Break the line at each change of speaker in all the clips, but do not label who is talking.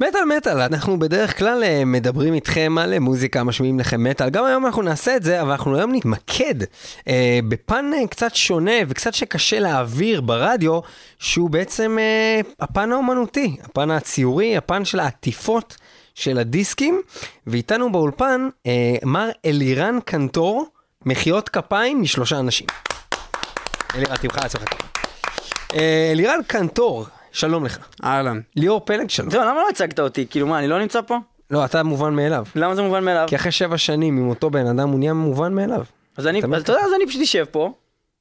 מטאל מטאל, אנחנו בדרך כלל אה, מדברים איתכם על אה, מוזיקה, משמיעים לכם מטאל, גם היום אנחנו נעשה את זה, אבל אנחנו היום נתמקד אה, בפן אה, קצת שונה וקצת שקשה להעביר ברדיו, שהוא בעצם אה, הפן האומנותי, הפן הציורי, הפן של העטיפות של הדיסקים, ואיתנו באולפן אה, מר אלירן קנטור, מחיאות כפיים משלושה אנשים. אלירן, תמחא לעצמך. אלירן קנטור, שלום לך.
אהלן.
ליאור פלג, שלום.
זהו, למה לא הצגת אותי? כאילו מה, אני לא נמצא פה?
לא, אתה מובן מאליו.
למה זה מובן מאליו?
כי אחרי שבע שנים עם אותו בן אדם הוא נהיה מובן מאליו.
אז אני,
אתה
אז אתה יודע, אז אני פשוט אשב פה.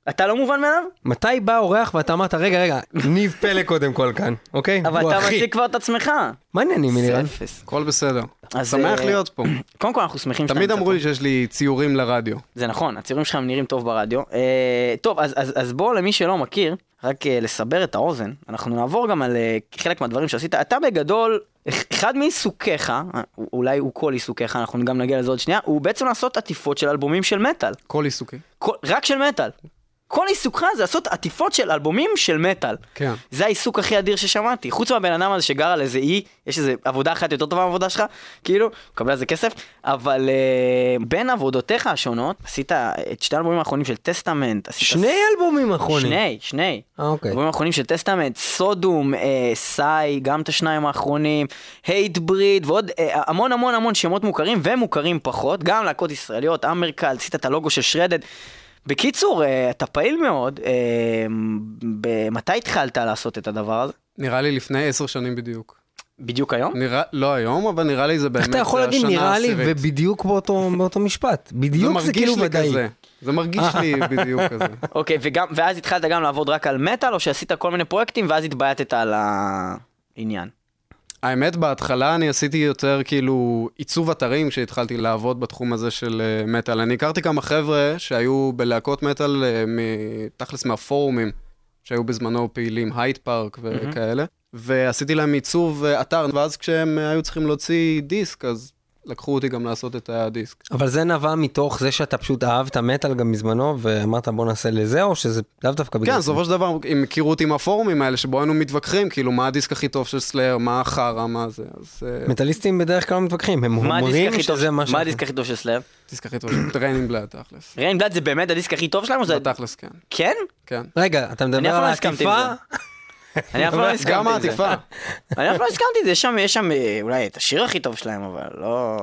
אתה לא מובן מאליו?
מתי בא אורח ואתה אמרת, רגע, רגע, ניב פלג קודם כל כאן, אוקיי?
אבל אתה. מציג כבר את עצמך.
מה העניינים, אלירן?
אפס.
הכל בסדר. שמח
אה,
להיות פה.
קודם כל אנחנו שמחים שאתה
תמיד אמרו. לי שיש לי ציורים לרדיו.
זה נכון, הציורים שלך נראים טוב ברדיו. אה, טוב, אז, אז, אז בוא למי שלא מכיר, רק אה, לסבר את האוזן, אנחנו נעבור גם על אה, חלק מהדברים שעשית. אתה בגדול, אחד מעיסוקיך, אה, אולי הוא כל עיסוקיך, אנחנו גם נגיע לזה עוד שנייה, הוא בעצם לעשות עטיפות של אלבומים של מטאל.
כל עיסוקי.
כל, רק של מטאל. כל עיסוקך זה לעשות עטיפות של אלבומים של מטאל.
כן.
זה העיסוק הכי אדיר ששמעתי. חוץ מהבן אדם הזה שגר על איזה אי, יש איזה עבודה אחת יותר טובה מהעבודה שלך, כאילו, מקבל על זה כסף, אבל uh, בין עבודותיך השונות, עשית את שתי האלבומים האחרונים של טסטמנט. עשית
שני אלבומים אחרונים.
שני, שני.
אה, אוקיי.
האלבומים האחרונים של Testament, Sodom, אה, Sigh, גם את השניים האחרונים, Hatebreed, ועוד אה, המון המון המון שמות מוכרים ומוכרים פחות, גם להקות ישראליות, Hammercult, עשית את הלוגו של Shredhead. בקיצור, אה, אתה פעיל מאוד, אה, מתי התחלת לעשות את הדבר הזה?
נראה לי לפני עשר שנים בדיוק.
בדיוק היום?
נראה, לא היום, אבל נראה לי זה באמת
איך אתה יכול להגיד
השנה
נראה לי
העשירית.
ובדיוק באותו באותו משפט?
זה
בדיוק זה
מרגיש
כאילו
לי
ודאי.
כזה. זה מרגיש לי בדיוק כזה.
אוקיי, וגם, ואז התחלת גם לעבוד רק על מטאל, או שעשית כל מיני פרויקטים ואז התבייתת על העניין?
האמת, בהתחלה אני עשיתי יותר כאילו עיצוב אתרים כשהתחלתי לעבוד בתחום הזה של אה, מטאל. אני הכרתי כמה חבר'ה שהיו בלהקות מטאל, מ- תכלס מהפורומים שהיו בזמנו פעילים, הייט פארק וכאלה, ועשיתי להם עיצוב אה, אתר, ואז כשהם היו צריכים להוציא דיסק, אז לקחו אותי גם לעשות את הדיסק.
אבל זה נבע מתוך זה שאתה פשוט אהבת מטאל גם בזמנו ואמרת בוא נעשה לזה או שזה לאו דווקא בגלל
כן,
זה?
בסופו של דבר, הם הכירו אותי מהפורומים האלה, שבו היינו מתווכחים, כאילו, מה הדיסק הכי טוב של Slayer, מה החרא, מה זה, אז... אה,
מטאליסטים בדרך כלל מתווכחים, הם אומרים
הכי טוב-
שזה מה
מה הדיסק הכי טוב של Slayer?
הדיסק הכי טוב של Reign in Blood, תכלס.
Reign in Blood זה באמת הדיסק הכי טוב שלהם?
בתכלס, כן.
כן?
כן.
רגע, אתה מדבר על
לא עם
העטיפה?
אני אף פעם לא הסכמתי
גם
עם זה.
העטיפה.
אני אף פעם לא הסכמתי עם זה, יש שם, אה, אולי את השיר הכי טוב שלהם, אבל לא...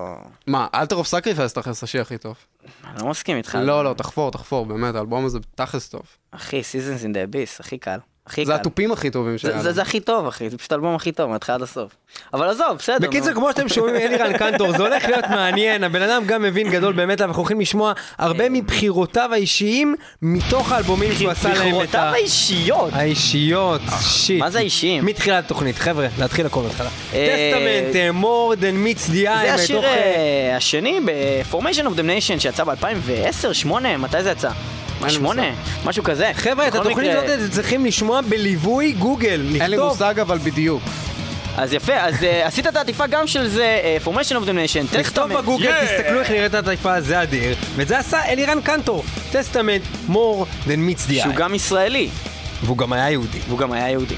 מה, Altar of Sacrifice תכלס השיר הכי טוב.
אני לא מסכים איתך.
לא, לא, תחפור, תחפור, באמת, האלבום הזה תכלס טוב.
אחי, Seasons in the Abyss, הכי קל. הכי
זה
קל.
התופים הכי טובים
זה-
שהיה.
זה זה הכי טוב, אחי, זה פשוט האלבום הכי טוב, מההתחלה עד הסוף. אבל עזוב, בסדר.
בקיצור. כמו שאתם שומעים אלירן קנטור, זה הולך להיות מעניין, הבן אדם גם מבין גדול באמת, אנחנו הולכים לשמוע הרבה מבחירותיו האישיים, מתוך האלבומים שהוא עשה להם את ה...
האישיות.
האישיות, shit.
מה זה האישיים?
מתחילת התוכנית, חבר'ה, להתחיל הכל מההתחלה.
אה,
Testament, more than meets the eye,
זה השיר
אה,
אה, השני ב- Formation of Damnation שיצא ב-2010, 8, מתי זה יצא? 8? משהו כזה.
חבר'ה, את התוכנית הזאת אתם צריכים לשמוע בליווי גוגל,
אין לי
לכתוב.
מושג אבל בדיוק.
אז יפה, אז אה, עשית את העטיפה גם של זה, אה, Formation of Damnation,
לכתוב
Testament.
בגוגל, תסתכלו איך נראית העטיפה, זה אדיר. ואת זה עשה אלירן קנטור, Testament, more than meets the
שהוא
eye.
גם ישראלי,
והוא גם היה יהודי.
והוא גם היה יהודי.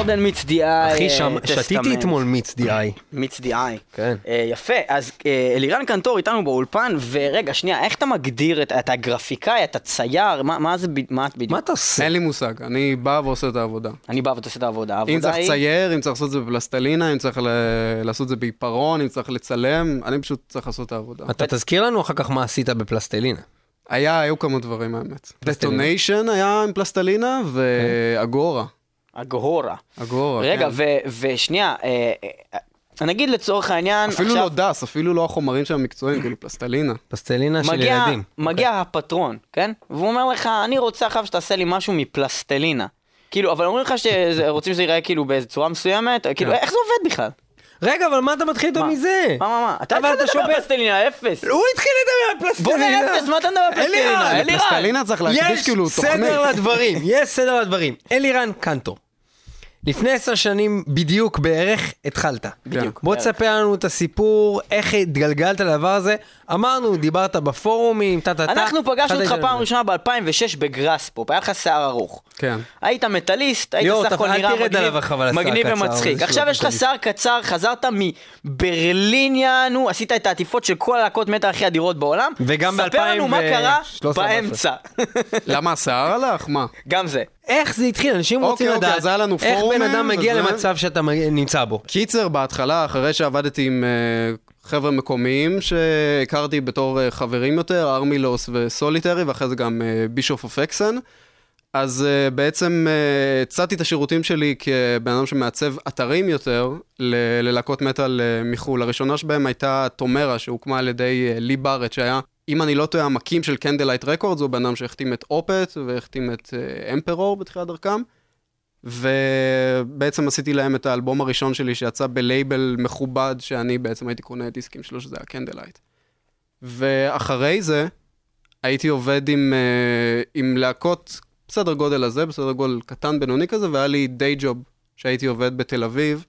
More than meets the eye.
אחי,
אה,
שם- שתיתי. אתמול מיץ די איי.
meets the eye.
כן.
אה, יפה, אז אה, אלירן קנטור איתנו באולפן, ורגע, שנייה, איך אתה מגדיר את, אתה גרפיקאי, אתה צייר, מה, מה זה, ב- מה את בדיוק?
מה אתה עושה?
אין לי מושג, אני בא ועושה את העבודה.
אני בא ואתה עושה את העבודה.
אם צריך
היא...
לצייר, אם צריך לעשות את זה בפלסטלינה, אם צריך ל- לעשות את זה בעיפרון, אם צריך לצלם, אני פשוט צריך לעשות את העבודה.
אתה תזכיר לנו אחר כך מה עשית בפלסטלינה.
היה, היו כמה דברים האמת. דטוניישן היה עם פלסטלינה, ואגורה.
הגהורה.
אגורה,
רגע,
כן.
ו- ושנייה, אה, אה, נגיד לצורך העניין,
אפילו לא דס, אפילו לא החומרים שם המקצועיים, כאילו פלסטלינה.
פלסטלינה של
מגיע,
ילדים.
מגיע הפטרון, כן? והוא אומר לך, אני רוצה עכשיו שתעשה לי משהו מפלסטלינה. כאילו, אבל אומרים לך שרוצים שזה ייראה כאילו באיזה צורה מסוימת, כאילו,
כן.
איך זה עובד בכלל?
רגע, אבל מה אתה מתחיל איתו
מה?
מזה?
מה, מה, מה? אתה התחלת
אתה
לדבר
שובר-
פלסטלינה, אפס.
הוא התחיל לדבר על
בוא
פלסטלינה.
נראה אפס, מה אתה מדבר על פלסטלינה?
אלירן,
אלירן.
פלסטלינה צריך להקדיש
יש
כאילו תוכנית.
סדר לדברים, יש סדר לדברים. אלירן קנטו. לפני עשר שנים בדיוק בערך התחלת.
בדיוק,
בוא. תספר לנו את הסיפור, איך התגלגלת לדבר הזה. אמרנו, דיברת בפורומים, טה-טה-טה.
אנחנו פגשנו אותך. פעם ראשונה ב-2006 בגראספופ, היה לך שיער ארוך.
כן.
היית מטאליסט, היית סך הכל נראה מגניב, ומצחיק. עכשיו יש לך. שיער קצר, חזרת מברלין יענו, עשית את העטיפות של כל הלהקות מטא הכי אדירות בעולם.
וגם
ספר לנו מה קרה
2013.
באמצע.
למה השיער הלך? מה?
גם זה.
איך זה התחיל? אנשים
אוקיי,
רוצים
אוקיי,
לדעת
אז היה לנו
איך בן
פורומים,
אדם מגיע
וזה-
למצב שאתה מג- נמצא בו.
קיצר, בהתחלה, אחרי שעבדתי עם אה, חבר'ה מקומיים שהכרתי בתור אה, חברים יותר, ארמילוס וסוליטרי, ואחרי זה גם בישוף אוף אקסן, אז אה, בעצם אה, הצעתי את השירותים שלי כבן אדם שמעצב אתרים יותר ל- ללהקות מטאל אה, מחו"ל. הראשונה שבהם הייתה תומרה, שהוקמה על ידי אה, לי בארט, שהיה, אם אני לא טועה, המקים של Candlelight Records, הוא בן אדם שהחתים את Opeth והחתים את אה, Emperor בתחילת דרכם. ובעצם עשיתי להם את האלבום הראשון שלי שיצא בלייבל מכובד, שאני בעצם הייתי קונה דיסקים שלו, שזה היה Candlelight. ואחרי זה, הייתי עובד עם, אה, עם להקות בסדר גודל הזה, בסדר גודל קטן בינוני כזה, והיה לי day job שהייתי עובד בתל אביב,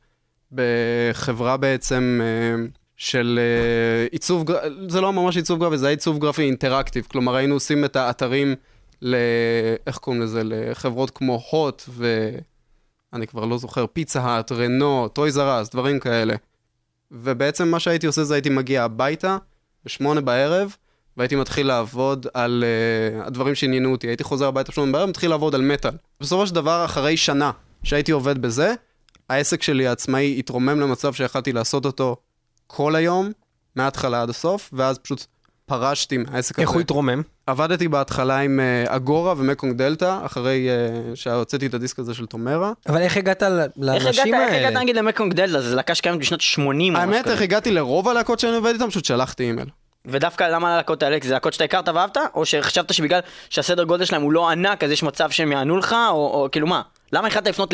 בחברה בעצם אה, של אה, עיצוב, זה לא ממש עיצוב גרפי, זה היה עיצוב גרפי interactive, כלומר היינו עושים את האתרים ל... איך קוראים לזה? לחברות כמו הוט ו... אני כבר לא זוכר, פיצה האט, רנו, Toys R Us, דברים כאלה. ובעצם מה שהייתי עושה זה הייתי מגיע הביתה בשמונה בערב, והייתי מתחיל לעבוד על אה, הדברים שעניינו אותי. הייתי חוזר הביתה בשמונה בערב, מתחיל לעבוד על מטאל. בסופו של דבר, אחרי שנה שהייתי עובד בזה, העסק שלי העצמאי התרומם למצב שיכלתי לעשות אותו כל היום, מההתחלה עד הסוף, ואז פשוט פרשתי מהעסק הזה.
איך הוא התרומם?
עבדתי בהתחלה עם uh, אגורה ומקונג דלתא, אחרי uh, שהוצאתי את הדיסק הזה של תומרה.
אבל איך הגעת לאנשים
איך הגעת
האלה?
נגיד למקונג דלתא, זו להקה שקיימת בשנות 80 או משהו
האמת. איך הגעתי לרוב הלהקות שאני עובד איתן, פשוט שלחתי אימייל.
ודווקא למה הלהקות האלה? כי זה להקות שאתה הכרת ואהבת? או שחשבת שבגלל שהסדר גודל שלהם הוא לא ענק, אז יש מצב שהם יענו לך? או, או כאילו מה? למה החלטת לפנות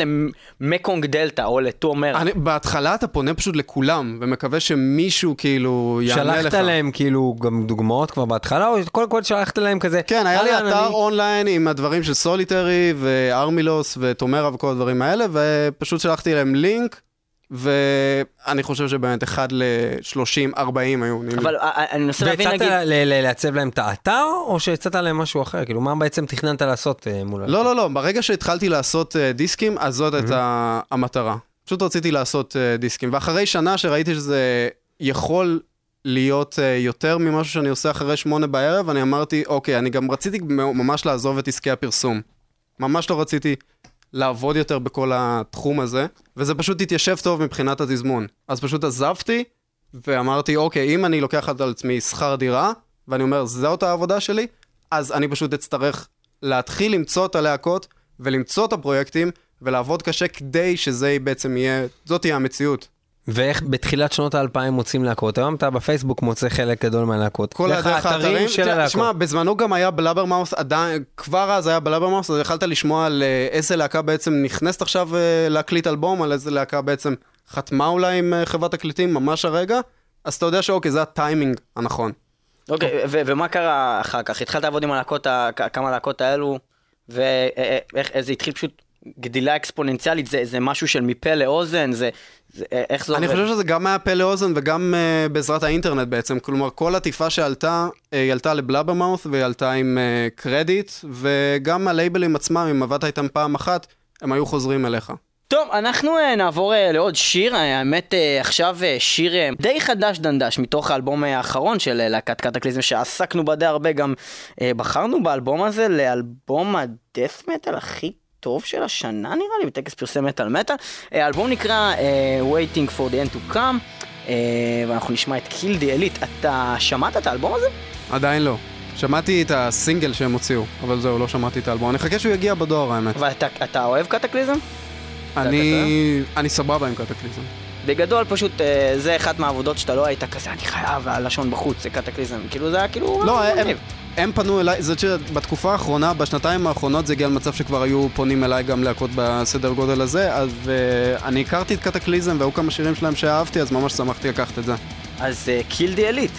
למקונג דלתא או לתומר?
אני, בהתחלה אתה פונה פשוט לכולם, ומקווה שמישהו כאילו יענה לך.
שלחת להם כאילו גם דוגמאות כבר בהתחלה, או קודם כל שלחת להם כזה?
כן, היה לי
"אהלן,
אתר
אני-"
אונליין עם הדברים של סוליטרי וארמילוס וטומרה וכל הדברים האלה, ופשוט שלחתי להם לינק, ואני חושב שבאמת אחד ל-30, 40 היו עונים.
אבל אה, אה, אני מנסה להבין
והצעת
נגיד...
ל- לעצב להם את האתר, או שהצעת להם משהו אחר? כאילו, מה בעצם תכננת לעשות אה, מול...
לא, לא, לא, ברגע שהתחלתי לעשות דיסקים, אז זאת הייתה המטרה. פשוט רציתי לעשות דיסקים, ואחרי שנה שראיתי שזה יכול להיות יותר ממשהו שאני עושה אחרי שמונה בערב, אני אמרתי, אוקיי, אני גם רציתי ממש לעזוב את עסקי הפרסום. ממש לא רציתי לעבוד יותר בכל התחום הזה, וזה פשוט התיישב טוב מבחינת התזמון. אז פשוט עזבתי, ואמרתי, אוקיי, אם אני לוקח על עצמי שכר דירה, ואני אומר, זאת העבודה שלי, אז אני פשוט אצטרך להתחיל למצוא את הלהקות, ולמצוא את הפרויקטים, ולעבוד קשה כדי שזה בעצם יהיה, זאת תהיה המציאות.
ואיך בתחילת שנות האלפיים מוצאים להקות? היום אתה בפייסבוק מוצא חלק גדול מהלהקות.
כל
דרך
הדרך האתרים,
של הלהקות.
שמע, בזמנו גם היה Blabbermouth, עדיין, כבר אז היה Blabbermouth, אז יכלת לשמוע על אה, איזה להקה בעצם נכנסת עכשיו אה, להקליט אלבום, על איזה להקה בעצם חתמה אולי עם אה, חברת תקליטים ממש הרגע, אז אתה יודע שאוקיי, זה הטיימינג הנכון.
אוקיי, ומה קרה אחר כך? התחלת לעבוד עם הלהקות, כמה להקות האלו, ואיך זה התחיל פשוט גדילה אקספוננציאלית, זה, זה משהו של מפה לאוזן, זה, זה איך זה
אני
עובד?
חושב שזה גם היה פה לאוזן וגם uh, בעזרת האינטרנט בעצם. כלומר, כל עטיפה שעלתה, uh, היא עלתה לבלאברמאוס והיא עלתה עם uh, קרדיט, וגם הלייבלים עצמם, אם עבדת איתם פעם אחת, הם היו חוזרים אליך.
טוב, אנחנו אה, נעבור אה, לעוד שיר, אה, האמת אה, עכשיו אה, שיר אה, די חדש דנדש מתוך האלבום אה, האחרון של אה, להקת קטקליזם שעסקנו בה די הרבה, גם אה, בחרנו באלבום הזה לאלבום הדף מטאל הכי טוב של השנה נראה לי, בטקס פרסי מטאל מטאל. אה, האלבום נקרא אה, Waiting for the end to come, אה, ואנחנו נשמע את קיל די אליט. אתה שמעת את האלבום הזה?
עדיין לא. שמעתי את הסינגל שהם הוציאו, אבל זהו, לא שמעתי את האלבום. אני אחכה שהוא יגיע בדואר, האמת.
אבל אתה, אתה אוהב קטקליזם?
אני... אני סבבה עם קטקליזם.
בגדול פשוט זה אחת מהעבודות שאתה לא היית כזה, אני חייב, הלשון בחוץ, זה קטקליזם. כאילו זה היה כאילו...
לא, הם. הם פנו אליי, זאת שבתקופה האחרונה, בשנתיים האחרונות זה הגיע למצב שכבר היו פונים אליי גם להקות בסדר גודל הזה, אז uh, אני הכרתי את קטקליזם והיו כמה שירים שלהם שאהבתי, אז ממש שמחתי לקחת את זה.
אז קיל די אליט.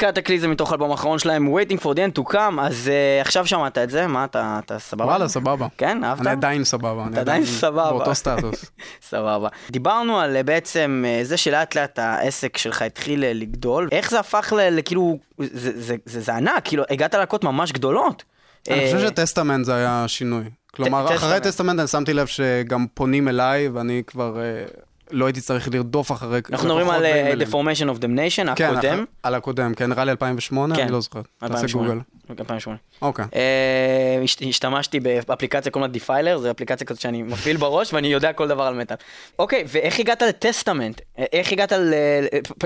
קטקליזם מתוך האלבום האחרון שלהם, Waiting for the end to come, אז uh, עכשיו שמעת את זה, מה אתה, אתה סבבה?
וואלה, סבבה.
כן, אהבת?
אני עדיין סבבה.
אתה עדיין סבבה.
באותו סטטוס.
סבבה. דיברנו על אה, בעצם אה, זה שלאט לאט העסק שלך התחיל לגדול, איך זה הפך לכאילו, זה, זה, זה, זה, ענק, כאילו הגעת להקות ממש גדולות.
אני חושב שטסטמנט זה היה שינוי. כלומר. אחרי טסטמנט אני שמתי לב שגם פונים אליי, ואני כבר... אה, לא הייתי צריך לרדוף אחרי...
אנחנו מדברים על
באימיילים.
The Formation of Damnation,
כן,
הקודם.
אח- על הקודם, כן, נראה לי 2008,
כן,
אני לא זוכר. תעשה
2008.
גוגל.
2008.
אוקיי.
אה, הש- השתמשתי באפליקציה קוראים לה דיפיילר, זו אפליקציה כזאת שאני מפעיל בראש ואני יודע כל דבר על מטאל. אוקיי, ואיך הגעת ל Testament? אה, איך הגעת ל...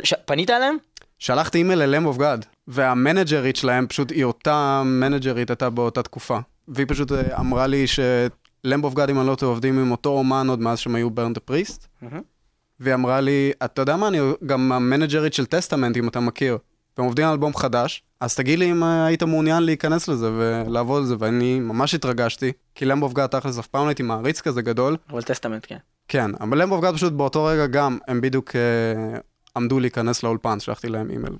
ש- פנית אליהם?
שלחתי אימייל ל-Lamb of God, והמנג'רית שלהם, פשוט היא אותה מנג'רית הייתה באותה תקופה. והיא פשוט אמרה לי ש-Lamb of God, אם אני לא טועה, עובדים עם אותו אומן עוד מאז שהם היו Burn the Priest. והיא אמרה לי, אתה יודע מה, אני גם המנג'רית של Testament, אם אתה מכיר. והם עובדים על אלבום חדש, אז תגיד לי אם אה, היית מעוניין להיכנס לזה ולעבוד על זה, ואני ממש התרגשתי, כי of God תכלס אף פעם לא הייתי מעריץ כזה גדול.
אבל Testament, כן.
כן, אבל of God פשוט באותו רגע גם, הם בדיוק אה, עמדו להיכנס לאולפן, שלחתי להם אימייל.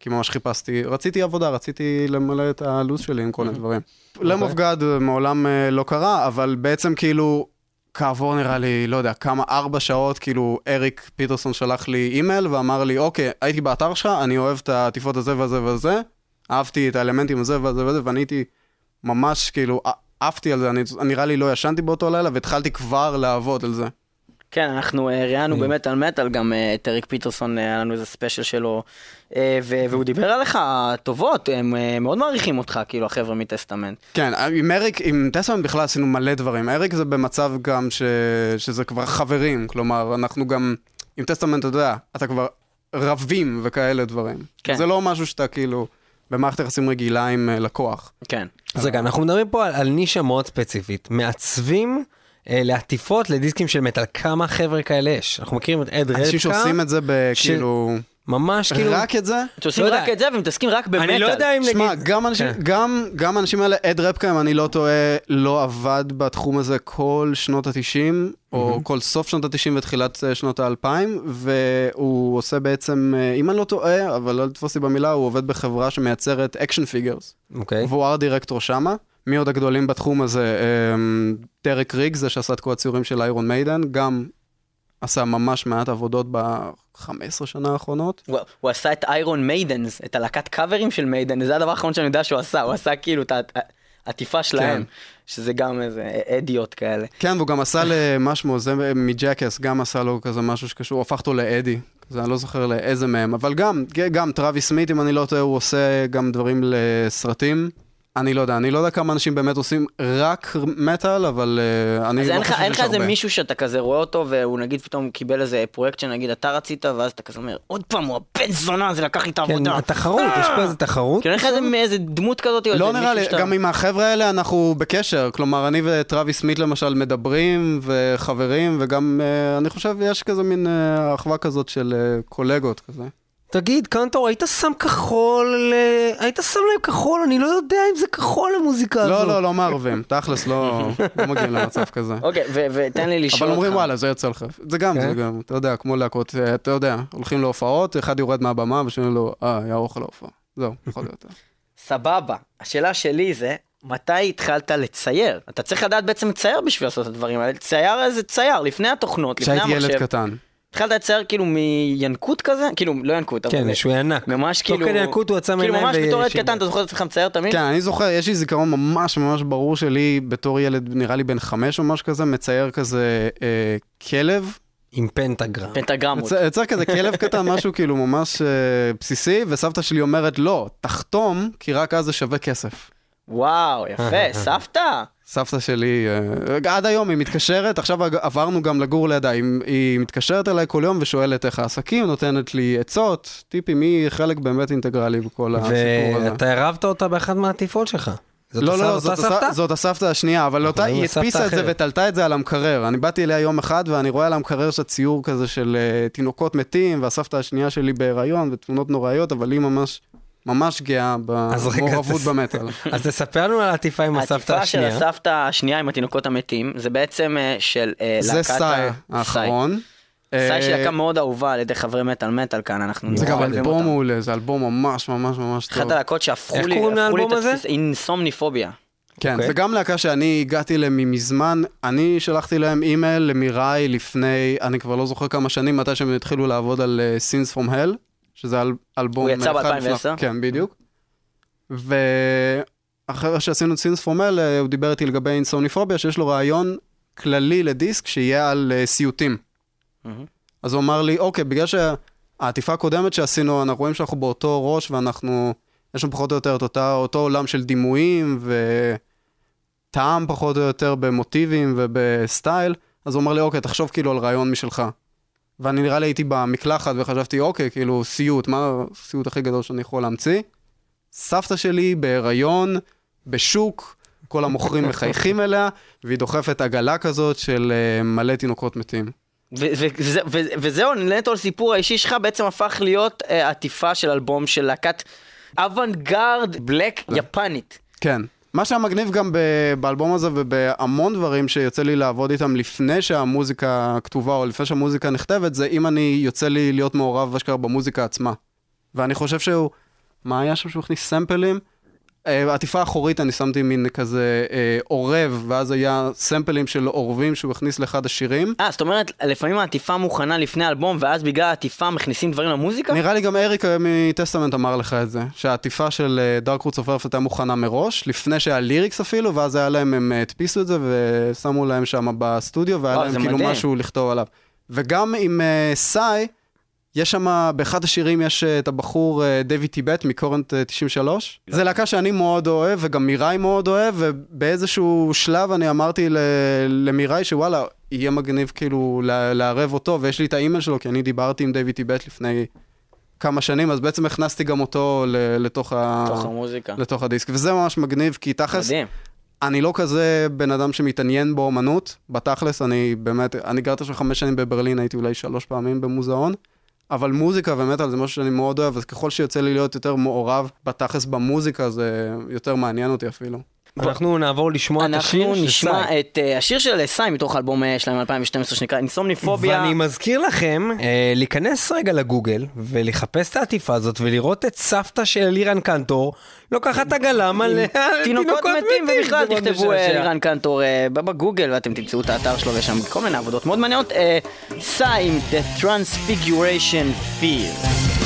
כי ממש חיפשתי, רציתי עבודה, רציתי למלא את הלו"ז שלי עם כל מיני דברים. Lamb of God אה, מעולם אה, לא קרה, אבל בעצם כאילו, כעבור נראה לי, לא יודע, כמה, ארבע שעות, כאילו, אריק פיטרסון שלח לי אימייל ואמר לי, אוקיי, הייתי באתר שלך, אני אוהב את העטיפות הזה וזה וזה, אהבתי את האלמנטים הזה וזה וזה, ואני הייתי ממש, כאילו, עפתי על זה, אני נראה לי לא ישנתי באותו לילה, והתחלתי כבר לעבוד על זה.
כן, אנחנו אה, ראיינו באמת על מטאל, גם אה, את אריק פיטרסון, אה, היה לנו איזה ספיישל שלו, והוא דיבר עליך טובות, הם מאוד מעריכים אותך, כאילו, החבר'ה מטסטמנט.
כן, עם אריק, עם טסלמן בכלל עשינו מלא דברים. אריק זה במצב גם ש... שזה כבר חברים, כלומר, אנחנו גם, עם טסטמנט, אתה יודע, אתה כבר רבים וכאלה דברים.
כן.
זה לא משהו שאתה כאילו במערכת יחסים רגילה עם לקוח.
כן.
אז רגע, אנחנו מדברים פה על, על נישה מאוד ספציפית. מעצבים לעטיפות לדיסקים של מטאל, כמה חבר'ה כאלה יש? אנחנו מכירים את אד רדקה,
אנשים שעושים את זה בכאילו...
ממש כאילו...
רק את זה?
שעושים
לא
רק
יודע.
את זה ומתעסקים רק במטאל.
אני לא יודע אם
שמע,
נגיד...
גם אנשים,
כן.
גם, גם האנשים האלה, אד רפקה, אם אני לא טועה, לא עבד בתחום הזה כל שנות ה-90, או כל סוף שנות ה-90 ותחילת אה, שנות ה-2000, והוא עושה בעצם, אה, אם אני לא טועה, אבל לא לתפוס לי במילה, הוא עובד בחברה שמייצרת action figures,
אוקיי.
והוא art director שמה. מי עוד הגדולים בתחום הזה? אה, דרק ריג, זה שעשה את כל הציורים של Iron Maiden, גם עשה ממש מעט עבודות ב-15 שנה האחרונות.
הוא, הוא עשה את Iron Maidens, את הלהקת קאברים של Maiden, זה הדבר האחרון שאני יודע שהוא עשה, הוא עשה כאילו את העטיפה שלהם,
כן.
שזה גם איזה אדיות כאלה.
כן, והוא גם עשה למשהו, זה מ Jackass, גם עשה לו כזה משהו שקשור, הפך אותו לאדי. כזה, אני לא זוכר לאיזה מהם, אבל גם, גם טראביס סמית, אם אני לא טועה, הוא עושה גם דברים לסרטים. אני לא יודע, אני לא יודע כמה אנשים באמת עושים רק מטאל, אבל uh, אני
אז
לא
אין לך,
חושב
אין לך
שיש
איזה
הרבה.
מישהו שאתה כזה רואה אותו והוא נגיד פתאום קיבל איזה פרויקט שנגיד אתה רצית ואז אתה כזה אומר עוד פעם הוא הבן זונה זה לקח לי את
כן,
העבודה.
התחרות, יש פה איזה תחרות.
כאילו אין לך איזה דמות כזאת
לא נראה לי, גם עם החבר'ה האלה אנחנו בקשר, כלומר אני וטראביס סמית למשל מדברים וחברים, וגם uh, אני חושב יש כזה מין uh, אחווה כזאת של uh, קולגות כזה.
תגיד, קנטור, היית שם כחול, היית שם להם כחול, אני לא יודע אם זה כחול למוזיקה הזו.
לא, לא, לא מערבים, תכלס לא לא מגיעים למצב כזה.
אוקיי ותן לי לשאול
אבל
אותך.
אומרים וואלה, זה יוצא לך. זה גם,
כן?
זה גם, אתה יודע, כמו להקות, אה, אתה יודע, הולכים להופעות, אחד יורד מהבמה ושאומרים לו, אה, היה אוכל להופעה. זהו, יכול להיות.
סבבה. השאלה שלי זה, מתי התחלת לצייר? אתה צריך לדעת בעצם לצייר בשביל לעשות את הדברים האלה. צייר איזה צייר, לפני התוכנות, לפני
כשהייתי
המחשב.
ילד קטן.
התחלת לצייר כאילו מינקות כזה? כאילו, לא ינקות, אבל...
כן, שהוא ענק.
ממש
תוך
כאילו...
כדי ינקות הוא יצא
כאילו
מעיניים
ממש בתור ילד. קטן, אתה זוכר את עצמך מצייר תמיד?
כן, אני זוכר, יש לי זיכרון ממש ממש ברור שלי, בתור ילד, נראה לי בן חמש או משהו כזה, מצייר כזה אה, כלב.
עם פנטגרם.
פנטגרמות.
מצייר כזה כלב קטן, משהו כאילו ממש אה, בסיסי, וסבתא שלי אומרת, לא, תחתום, כי רק אז זה שווה כסף.
וואו, יפה, סבתא.
סבתא שלי, אה, עד היום היא מתקשרת, עכשיו עברנו גם לגור לידה, היא, היא מתקשרת אליי כל יום ושואלת איך העסקים, נותנת לי עצות, טיפים, היא חלק באמת אינטגרלי בכל הסיפור הזה.
ואתה הרבת אותה באחת מהעטיפות שלך. זאת
לא, לא, לא,
אותה
זאת, הסבתא?
סבתא?
זאת הסבתא השנייה, אבל אותה, היא הדפיסה את זה. ותלתה את זה על המקרר. אני באתי אליה יום אחד ואני רואה על המקרר של ציור כזה של uh, תינוקות מתים, והסבתא השנייה שלי בהיריון ותמונות נוראיות, אבל היא ממש, ממש גאה במעורבות במטאל.
אז תספר לנו על העטיפה עם הסבתא
העטיפה של
השנייה.
הסבתא השנייה עם התינוקות המתים, זה בעצם אה, של אה,
זה
להקת
סאי
ה-
האחרון.
סאי
אה,
שהיא להקה מאוד אהובה על ידי חברי מטאל מטאל כאן, אנחנו
זה גם אלבום. מעולה, זה אלבום ממש ממש ממש טוב.
אחת הלהקות שהפכו
איך
לי,
קוראים
הפכו לי
לאלבום
את
הזה?
התפיסה, אינסומניפוביה.
כן,
אוקיי.
זה גם להקה שאני הגעתי אליהם מזמן, אני שלחתי להם אימייל למיראי לפני, אני כבר לא זוכר כמה שנים, מתי שהם התחילו לעבוד על Sins from Hell, שזה אל, אלבום...
הוא יצא
אחד
ב-2010?
לפני- כן, בדיוק. ואחרי שעשינו את from Hell, אה, הוא דיבר איתי לגבי אינסומניפוביה, שיש לו רעיון כללי לדיסק שיהיה על uh, סיוטים.
מהמם.
אז הוא אמר לי, אוקיי, בגלל שהעטיפה הקודמת שעשינו, אנחנו רואים שאנחנו באותו ראש ואנחנו, יש לנו פחות או יותר את אותה, אותו עולם של דימויים וטעם פחות או יותר במוטיבים ובסטייל, אז הוא אמר לי, אוקיי, תחשוב כאילו על רעיון משלך. ואני נראה לי הייתי במקלחת וחשבתי, אוקיי, כאילו, סיוט, מה הסיוט הכי גדול שאני יכול להמציא? סבתא שלי בהיריון, בשוק, כל המוכרים מחייכים אליה, והיא דוחפת עגלה כזאת של uh, מלא תינוקות מתים.
וזהו, נטו לסיפור האישי שלך בעצם הפך להיות אה, עטיפה של אלבום של להקת אוונגרד בלק יפנית.
כן. מה שהיה מגניב גם באלבום הזה ובהמון דברים שיוצא לי לעבוד איתם לפני שהמוזיקה כתובה או לפני שהמוזיקה נכתבת, זה אם אני יוצא לי להיות מעורב אשכרה במוזיקה עצמה. ואני חושב שהוא, מה היה שם שהוא הכניס סמפלים? אה, עטיפה אחורית אני שמתי מין כזה אה, עורב, ואז היה סמפלים של עורבים שהוא הכניס לאחד השירים.
אה, זאת אומרת, לפעמים העטיפה מוכנה לפני האלבום, ואז בגלל העטיפה מכניסים דברים למוזיקה?
נראה לי גם אריק אה, מ Testament אמר לך את זה, שהעטיפה של Dark Roots of הייתה מוכנה מראש, לפני שהיה lyrics אפילו, ואז היה להם, הם אה, הדפיסו את זה ושמו להם שם בסטודיו, והיה
וואו,
להם כאילו
מדהים.
משהו לכתוב עליו. וגם עם אה, Sigh, יש שם, באחד השירים יש אה, את הבחור אה, דויד טיבט מ Current אה, 93. זה להקה שאני מאוד אוהב, וגם מיראי מאוד אוהב, ובאיזשהו שלב אני אמרתי למיראי שוואלה, יהיה מגניב כאילו לערב אותו, ויש לי את האימייל שלו, כי אני דיברתי עם דויד טיבט לפני כמה שנים, אז בעצם הכנסתי גם אותו לתוך, ה...
המוזיקה.
לתוך הדיסק, וזה ממש מגניב, כי תכלס,
מדהים.
אני לא כזה בן אדם שמתעניין באומנות, בתכלס, אני באמת, אני גרתי עכשיו חמש שנים בברלין, הייתי אולי שלוש פעמים במוזיאון, אבל מוזיקה ומטאל זה משהו שאני מאוד אוהב, אז ככל שיוצא לי להיות יותר מעורב בתכלס במוזיקה, זה יותר מעניין אותי אפילו.
אנחנו נעבור לשמוע את השיר
אנחנו
של
נשמע
סאי.
את אה, השיר של סאי מתוך האלבום אה, שלהם 2012 שנקרא אינסומניפוביה.
ואני מזכיר לכם אה, להיכנס רגע לגוגל ולחפש את העטיפה הזאת ולראות את סבתא של אלירן קנטור לוקחת עגלה מלא
תינוקות מתים ובכלל תכתבו אה,
משעשע.
לירן קנטור אה, בגוגל ואתם תמצאו את האתר שלו ויש שם כל מיני עבודות מאוד מעניינות. אה, סאי עם The Transfiguration Fear.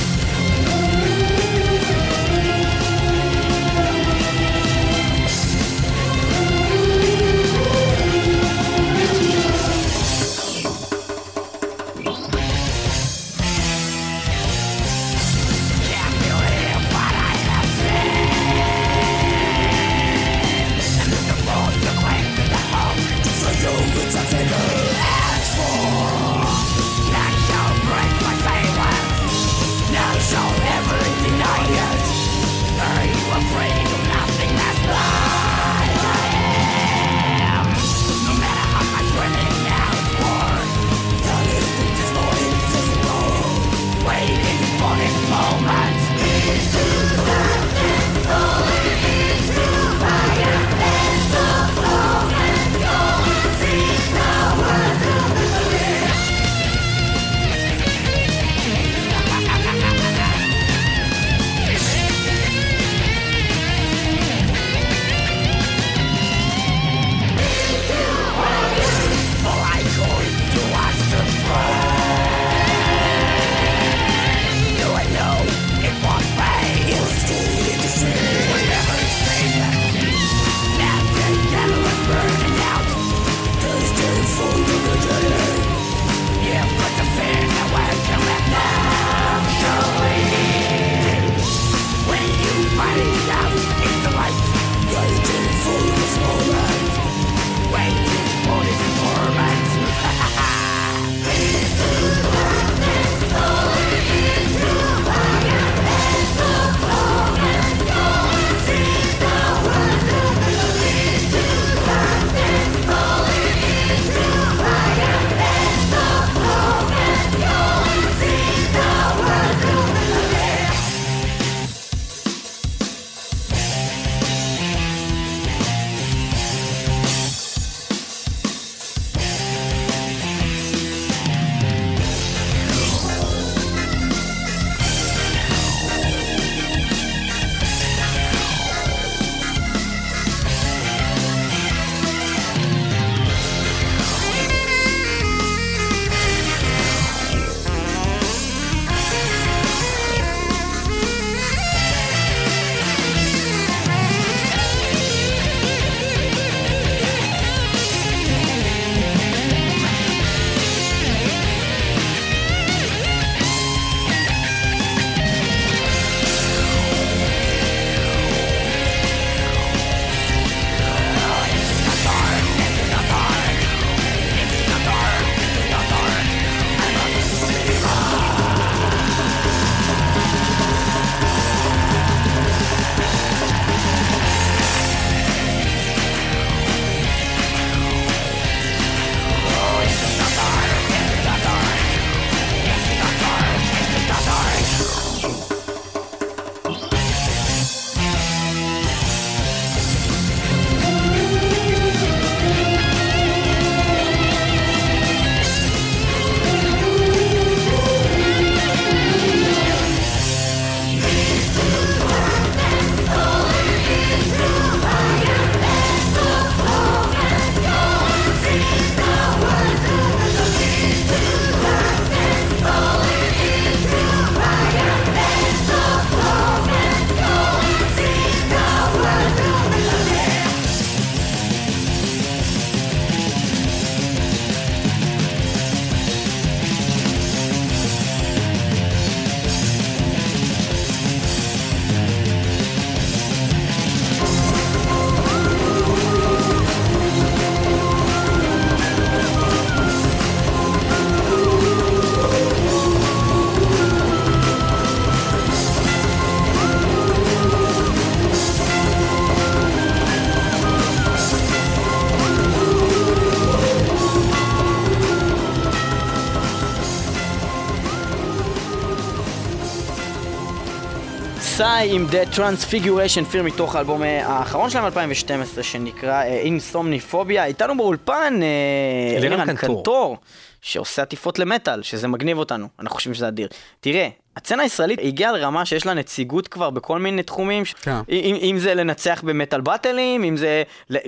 סאי עם The Transfiguration Fear מתוך האלבום אה, האחרון שלהם 2012 שנקרא אינסומניפוביה. איתנו באולפן אה,
אלירן קנטור.
שעושה עטיפות למטאל, שזה מגניב אותנו, אנחנו חושבים שזה אדיר. תראה, הצצנה הישראלית הגיעה לרמה שיש לה נציגות כבר בכל מיני תחומים, ש-
כן.
אם, אם זה לנצח במטאל באטלים, אם זה,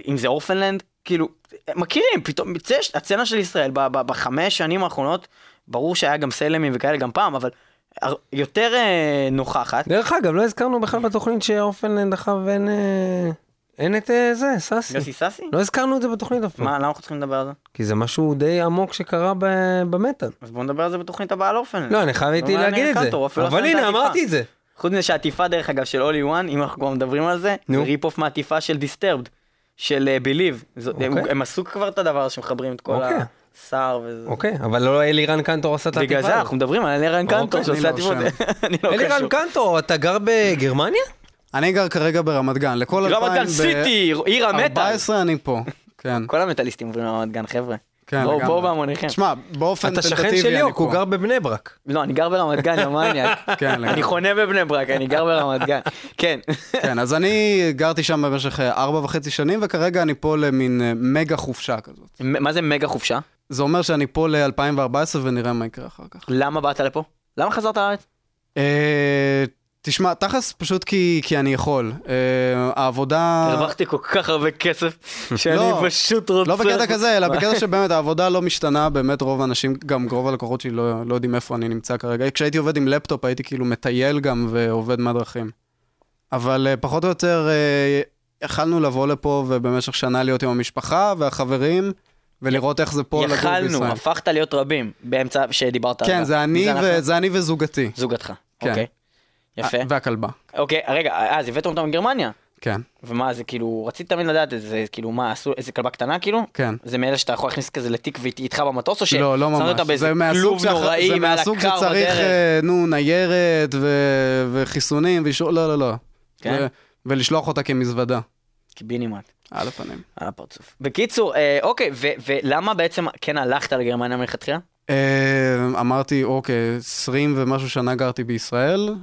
אם זה אורפנלנד, כאילו, מכירים, פתאום, הצצנה של ישראל בחמש שנים האחרונות, ברור שהיה גם סלמים וכאלה גם פעם, אבל יותר אה, נוכחת.
דרך אגב, לא הזכרנו בכלל בתוכנית ש Orphaned Land אחריו אין... אה, אין את אה, זה, סאסי.
יוסי סאסי?
לא הזכרנו את זה בתוכנית אף פעם.
מה, למה אנחנו צריכים לדבר על זה?
כי זה משהו די עמוק שקרה במטאל.
אז בואו נדבר על זה בתוכנית הבאה על Orphaned.
לא, אני חייב איתי להגיד את זה. אבל הנה, אמרתי את זה.
חוץ מזה שהעטיפה דרך אגב של All Is One, אם אנחנו כבר מדברים על זה. זה rip off מהעטיפה של Disturbed, של Believe. הם
אוקיי.
הם עשו כבר את הדבר שמחברים את כל
אוקיי.
הסער וזה.
אוקיי, אבל לא אלירן קנטור עשה את העטיפה
בגלל זה. אנחנו מדברים על אלירן קנטור
אוקיי,
שעושה
אני לא
עטיפות. אני לא
אלירן. קנטור, אתה גר בגרמניה?
אני גר כרגע ברמת גן, לכל
רמת גן סיטי, עיר המטאל.
14 אני פה, כן.
כל המטאליסטים עוברים לרמת גן חבר'ה.
כן, לגמרי.
בואו בהמוניכם.
תשמע, באופן
אתה שכן
טנטטיבי
שלי,
אני
הוא
פה.
גר בבני ברק.
לא, אני גר ברמת גן, יא מניאק.
כן, לגמרי.
אני חונה בבני ברק, אני גר ברמת גן. כן.
כן, אז אני גרתי שם במשך אה, ארבע וחצי שנים, וכרגע אני פה למין אה, מגה חופשה כזאת.
מה זה מגה חופשה?
זה אומר שאני פה ל-2014 ונראה מה יקרה אחר כך.
למה באת לפה? למה חזרת לארץ?
אה, תשמע, תכלס פשוט כי, כי אני יכול. אה, העבודה...
הרווחתי כל כך הרבה כסף, שאני
לא,
פשוט רוצה...
לא בקטע כזה, אלא בקטע שבאמת העבודה לא משתנה, באמת רוב האנשים, גם רוב הלקוחות שלי לא, לא יודעים איפה אני נמצא כרגע. כשהייתי עובד עם לפטופ הייתי כאילו מטייל גם ועובד מהדרכים. אבל אה, פחות או יותר אה, יכלנו לבוא לפה ובמשך שנה להיות עם המשפחה והחברים, ולראות איך זה פה לגור
יכלנו,
בישראל.
הפכת להיות רבים, באמצע שדיברת עליו.
כן, זה אני? ו... זה אני וזוגתי.
זוגתך,
כן.
אוקיי. יפה.
והכלבה,
אוקיי, רגע, אז הבאתם אותם מגרמניה.
כן,
ומה זה כאילו, רציתי תמיד לדעת איזה, כאילו מה, עשו איזה כלבה קטנה כאילו?
כן.
זה מאלה שאתה יכול להכניס כזה לתיק והיא איתך במטוס או
לא, לא
ששמת
ממש. זה מהסוג
נוראי
זה מהסוג שצריך,
בדרך?
אה, נו, ניירת ו- וחיסונים ואישור, לא, לא, לא.
כן?
ו- ולשלוח אותה כמזוודה,
קיבינימט,
על הפנים.
על הפרצוף. בקיצור, אה, אוקיי, ו- ולמה בעצם כן הלכת לגרמניה מלכתחילה?
אה, אמרתי, אוקיי, 20 ומשהו שנה גרתי בישראל,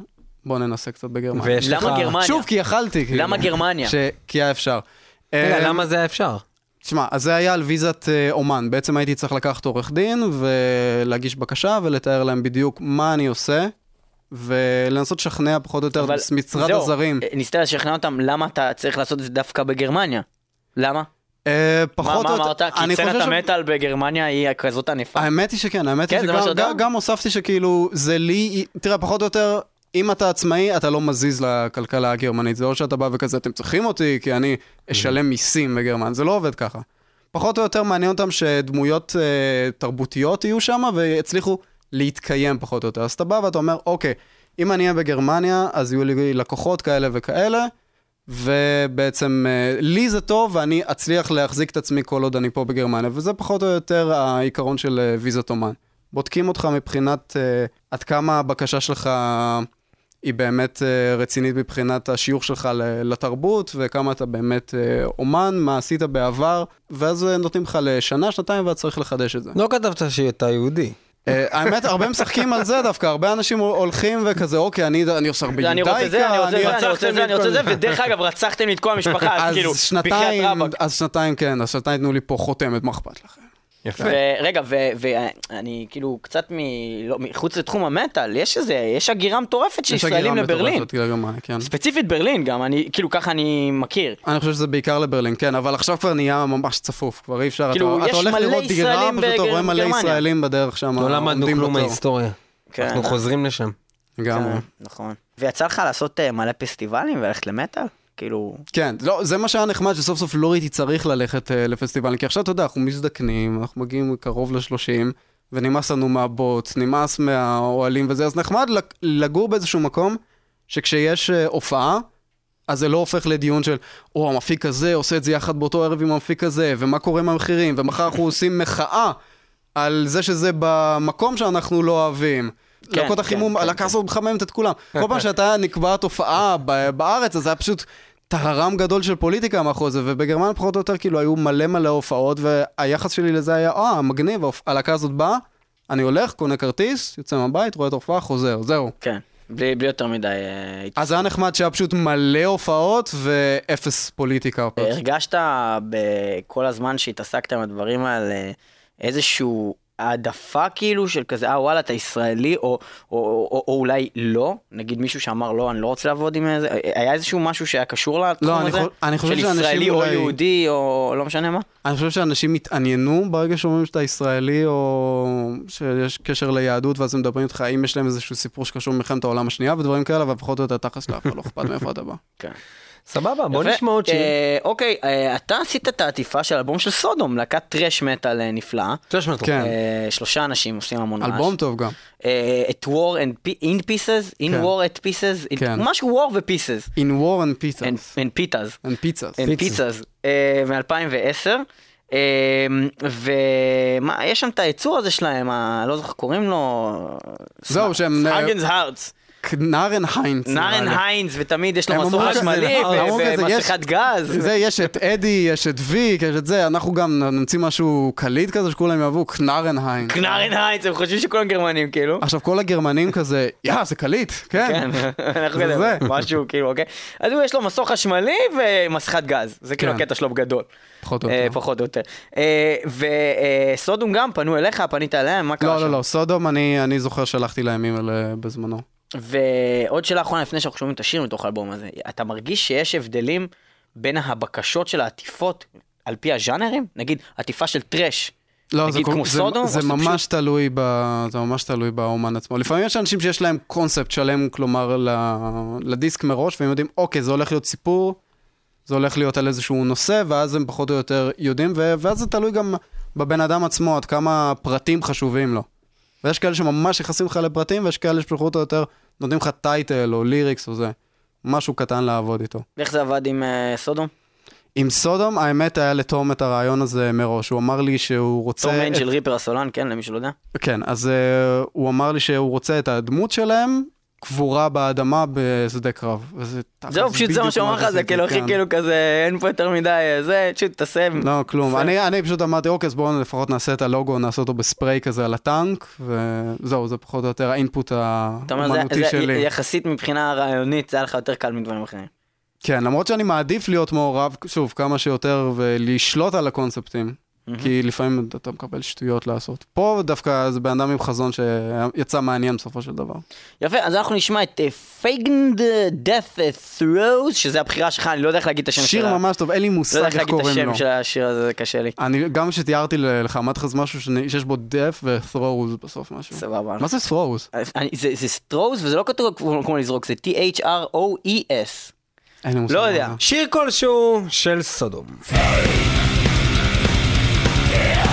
בוא ננסה קצת בגרמניה.
ויש לך...
למה גרמניה?
שוב, כי יכלתי, כאילו.
למה גרמניה?
ש- כי היה אפשר.
רגע,
אה,
למה זה היה אפשר?
תשמע, אז זה היה על ויזת אה, אומן. בעצם הייתי צריך לקחת עורך דין ולהגיש בקשה ולתאר להם בדיוק מה אני עושה, ולנסות לשכנע פחות או יותר
אבל
משרד
זהו,
הזרים.
אה, ניסית לשכנע אותם למה אתה צריך לעשות את זה דווקא בגרמניה. למה?
אה,
מה
פחות
מה
או יותר,
אמרת? כי
אני
סצנת
חושב ש-
המטאל בגרמניה היא כזאת ענפה.
האמת היא שכן, האמת
כן,
היא
מה
שגם? גם- גם הוספתי שכאילו, זה לי, תראה, פחות או יותר, אם אתה עצמאי, אתה לא מזיז לכלכלה הגרמנית. זה לא שאתה בא וכזה, אתם צריכים אותי, כי אני אשלם מיסים בגרמניה. זה לא עובד ככה. פחות או יותר מעניין אותם שדמויות אה, תרבותיות יהיו שם ויצליחו להתקיים פחות או יותר. אז אתה בא ואתה אומר, אוקיי, אם אני אהיה בגרמניה, אז יהיו לי לקוחות כאלה וכאלה, ובעצם אה, לי זה טוב ואני אצליח להחזיק את עצמי כל עוד אני פה בגרמניה, וזה פחות או יותר העיקרון של אה, ויזת אומן. בודקים אותך מבחינת אה, עד כמה הבקשה שלך היא באמת אה, רצינית מבחינת השיוך שלך לתרבות, וכמה אתה באמת אה, אומן, מה עשית בעבר, ואז נותנים לך לשנה, שנתיים, ואתה צריך לחדש את זה.
לא כתבת שאתה יהודי.
אה, האמת, הרבה משחקים על זה דווקא, הרבה אנשים הולכים וכזה, אוקיי, אני אני עושה הרבה
זה, אני רוצה זה, אני רוצה זה, אני רוצה זה, ודרך אגב, רצחתם לי את כל המשפחה, אז כאילו, בחייאת רבאק.
אז שנתיים כן, אז שנתיים תנו לי פה חותמת, מה אכפת לכם?
יפה.
ורגע, ואני כאילו קצת מ- לא, מחוץ לתחום המטאל, יש איזה, יש הגירה מטורפת של
יש
ישראלים
הגירה
לברלין.
מטורפת לגרמניה, כן.
ספציפית ברלין גם, אני, כאילו ככה אני מכיר.
אני חושב שזה בעיקר לברלין, כן, אבל עכשיו כבר נהיה ממש צפוף, כבר אי אפשר,
כאילו,
אתה-
יש
אתה הולך לראות דירה, פשוט אתה רואה מלא. ישראלים בדרך שם,
לא למדנו כלום. מההיסטוריה.
כן.
אנחנו חוזרים לשם.
לגמרי.
כן, נכון. ויצא לך לעשות אה, מלא פסטיבלים וללכת למטאל? כאילו,
כן, לא, זה מה שהיה נחמד, שסוף סוף לא הייתי צריך ללכת אה, לפסטיבלים, כי עכשיו אתה יודע, אנחנו מזדקנים, אנחנו מגיעים קרוב ל-30, ונמאס לנו מהבוץ, נמאס מהאוהלים וזה, אז נחמד לג- לגור באיזשהו מקום, שכשיש אה, הופעה, אז זה לא הופך לדיון של, או, המפיק הזה עושה את זה יחד באותו ערב עם המפיק הזה, ומה קורה עם המחירים, ומחר אנחנו עושים מחאה על זה שזה במקום שאנחנו לא אוהבים.
כן,
להקות החימום,
כן,
הלהקה הזאת מחממת את כולם. כל פעם שהייתה נקבעת הופעה בארץ, אז זה היה פשוט טהרם גדול של פוליטיקה מאחורי זה, ובגרמניה פחות או יותר כאילו היו מלא מלא הופעות, והיחס שלי לזה היה, אה, מגניב, הלהקה הזאת באה, אני הולך, קונה כרטיס, יוצא מהבית, רואה את ההופעה, חוזר, זהו.
כן. בלי בלי יותר מדי... אה,
אז זה היה נחמד שהיה פשוט מלא הופעות ואפס פוליטיקה.
הרגשת בכל הזמן שהתעסקת עם הדברים האלה איזשהו העדפה כאילו של כזה, אה וואלה אתה ישראלי או, או, או, או אולי לא, נגיד מישהו שאמר לא אני לא רוצה לעבוד עם איזה, היה איזשהו משהו שהיה קשור לתחום
לא, אני
הזה?
אני חושב
של ישראלי או
אולי-
יהודי או לא משנה מה?
אני חושב שאנשים התעניינו ברגע שאומרים שאתה ישראלי, או שיש קשר ליהדות, ואז הם מדברים איתך, האם יש להם איזשהו סיפור שקשור במלחמת העולם השנייה ודברים כאלה, אבל פחות או יותר תכלס לאף אחד לא אכפת מאיפה אתה בא.
כן.
סבבה, בוא. נשמע עוד שיר.
אה, אוקיי, אה, אתה עשית את העטיפה של אלבום של סודום, להקת טרש מטאל אה, נפלאה.
שלוש מטר.
כן.
שלושה אנשים עושים המון רעש.
אלבום טוב גם.
את War and in Pieces, in
כן.
War at Pieces,
כן.
משהו War ו-Pieces,
In War and Pizzas.
and Pizzas,
And Pizzas.
and Pizzas, אה, מ-2010. ומה, יש שם את היצור הזה שלהם, לא זוכר קוראים לו,
זהו, שהם-
הגנס הארץ,
נארן היינץ.
נארן היינץ, ותמיד יש לו מסור חשמלי
נכון,
ומסכת גז.
זה, יש את אדי, יש את ויק, יש את זה, אנחנו גם נמציא משהו קליט כזה שכולם יאהבו, קנרן היינץ.
קנרן היינץ, הם חושבים שכולם גרמנים כאילו.
עכשיו כל הגרמנים כזה, יא, זה קליט, כן.
כן, אנחנו כזה. משהו כאילו, אוקיי. אז הוא יש לו מסור חשמלי ומסכת גז, זה כאילו
כן.
הקטע שלו בגדול.
פחות או
אה,
יותר.
פחות או יותר. אה, וסודום גם פנו אליך, פנית אליהם, מה קרה
לא,
שם?
לא, לא, סודום, אני זוכר שלחתי לימים האלה בזמנו.
ועוד שאלה אחרונה לפני שאנחנו שומעים את השיר מתוך האלבום הזה, אתה מרגיש שיש הבדלים בין הבקשות של העטיפות על פי הז'אנרים? נגיד, עטיפה של טראש.
לא, זה,
נגיד
כל-
כמו
זה,
סודום,
זה
שזה
ממש תלוי ב... זה ממש תלוי באומן עצמו. לפעמים יש אנשים שיש להם קונספט שלם, כלומר, ל... לדיסק מראש, והם יודעים, אוקיי, זה הולך להיות סיפור, זה הולך להיות על איזשהו נושא, ואז הם פחות או יותר יודעים, ו... ואז זה תלוי גם בבן אדם עצמו, עד כמה פרטים חשובים לו. ויש כאלה שממש נכנסים לך לפרטים, ויש כאלה שפחות או יותר נותנים לך טייטל או ליריקס או זה. משהו קטן לעבוד איתו.
ואיך זה עבד עם אה, סודום?
עם סודום, האמת היה לתום את הרעיון הזה מראש. הוא אמר לי שהוא רוצה...
תום
את-
אנג'ל ריפר הסולן, כן, למי שלא יודע.
כן, אז uh, הוא אמר לי שהוא רוצה את הדמות שלהם קבורה באדמה בשדה קרב.
זהו, פשוט זה מה שהוא אמר לך, זה כאילו הכי
כן.
כאילו כזה, אין פה יותר מדי, אה, זה, פשוט תסיים.
לא, כלום. אני, אני פשוט אמרתי, אוקיי, אז בואו לפחות נעשה את הלוגו, נעשה אותו בספרי כזה על הטנק, וזהו, זה פחות או יותר האינפוט
אתה אומר, זה-
שלי.
יחסית מבחינה רעיונית, זה היה לך יותר קל מדברים אחרים.
כן, למרות שאני מעדיף להיות מעורב, שוב, כמה שיותר, ולשלוט על הקונספטים. כי לפעמים אתה מקבל שטויות לעשות. פה דווקא זה בן אדם עם חזון שיצא מעניין בסופו של דבר.
יפה, אז אנחנו נשמע את Feigned Death Throes, שזה הבחירה שלך, אני לא יודע איך להגיד את השם
שיר
שלה.
ממש טוב, אין לי
לא יודע
מושג
איך
איך
להגיד את
קוראים לו.
השם של השיר הזה, זה קשה לי.
אני, גם כשתיארתי לך, אמרתי לך משהו שאני- שיש בו death ו-throes בסוף משהו.
סבבה.
מה זה throes?
אני- זה זה throes וזה לא כתוב כמו לזרוק, זה T-H-R-O-E-S.
אין לי מושג.
לא יודע.
שיר כלשהו של סודום.
Yeah!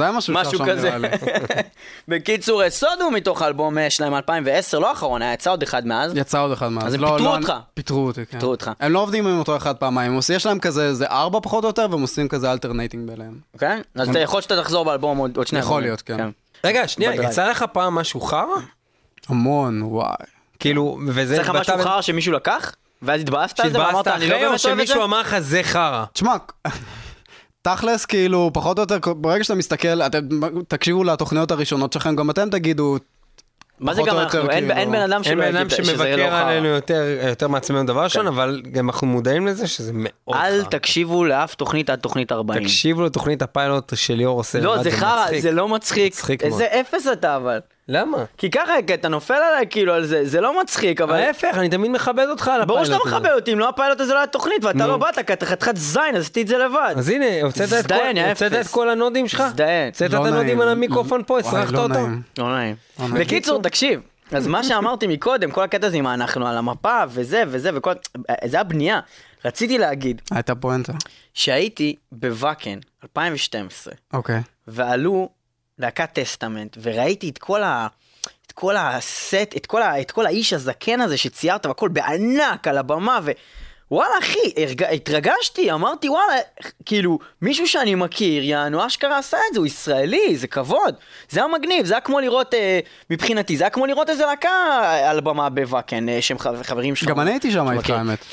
זה היה משהו
משהו
שם,
כזה. בקיצור, סודום מתוך האלבום אה, שלהם 2010, לא האחרון, היה יצא עוד אחד מאז.
יצא עוד אחד מאז.
אז הם
לא,
פיטרו
לא,
אותך.
פיטרו אותי, כן.
פיטרו אותך.
הם לא עובדים עם אותו אחד פעמיים, הם עושים- יש להם כזה, זה ארבע פחות או יותר, והם עושים כזה alternating ביניהם.
כן? אז אתה יכול להיות שאתה תחזור באלבום עוד עוד שני
יכול. להיות, כן.
רגע, שנייה,
בדרייב.
יצא לך פעם משהו חרא?
המון, וואי.
כאילו, וזה...
צריך לך משהו חרא שמישהו לקח? ואז התבאסת על זה ואמרת,
שהתבאסת
אני לא
אחרי, או
באמת אוהב את זה?
שמישהו אמר לך זה חרא?
תשמע, תכלס, כאילו, פחות או יותר, ברגע שאתה מסתכל, אתם תקשיבו לתוכניות הראשונות שלכם, גם אתם תגידו,
מה זה גם אנחנו?
יותר,
אין
כאילו-
אין בן אדם
אין
שלא
בן אדם
יגיד שזה
שמבקר
לא חרא.
עלינו יותר, יותר מעצמנו דבר ראשון, אבל גם אנחנו מודעים לזה שזה מאוד
אל
חרא.
תקשיבו לאף תוכנית עד תוכנית 40.
תקשיבו לתוכנית הפיילוט של ליאור עושה
לא, זה חרא. זה לא מצחיק.
מצחיק מאוד.
איזה אפס אתה אבל.
למה?
כי ככה, כי אתה נופל עליי כאילו על זה, זה לא מצחיק, אבל...
ההפך, אני תמיד מכבד אותך על הפיילוט
ברור שאתה
הזה.
מכבד אותי, אם לא הפיילוט הזה לא היה תוכנית, ואתה. לא באת, כי אתה חתיכת זין, אז עשיתי את זה לבד.
אז הנה, הוצאת את כל- את הנודים שלך?
הזדיין.
הוצאת את
לא
הנודים
נעים.
על המיקרופון פה, הסרחת
לא
אותו?
לא נעים.
לא נעים.
בקיצור, תקשיב, אז מה שאמרתי מקודם, כל הקטע הזה עם אנחנו על המפה, וזה וזה וכל... זה הבנייה. רציתי להגיד
הייתה פואנטה.
שהייתי בוואקן, 2012,
אוקיי.
ועלו להקת טסטמנט, וראיתי את כל ה... את כל הסט, את כל, ה, את כל האיש הזקן הזה שציירת והכל בענק על הבמה ו... וואלה אחי, הרג... התרגשתי, אמרתי וואלה, כאילו, מישהו שאני מכיר, יענו אשכרה עשה את זה, הוא ישראלי, זה כבוד. זה היה מגניב, זה היה כמו לראות, אה, מבחינתי, זה היה כמו לראות איזה להקה על הבמה בוואקן, אה, שהם חברים שלך.
גם אני הייתי שם איתך,
אוקיי.
האמת.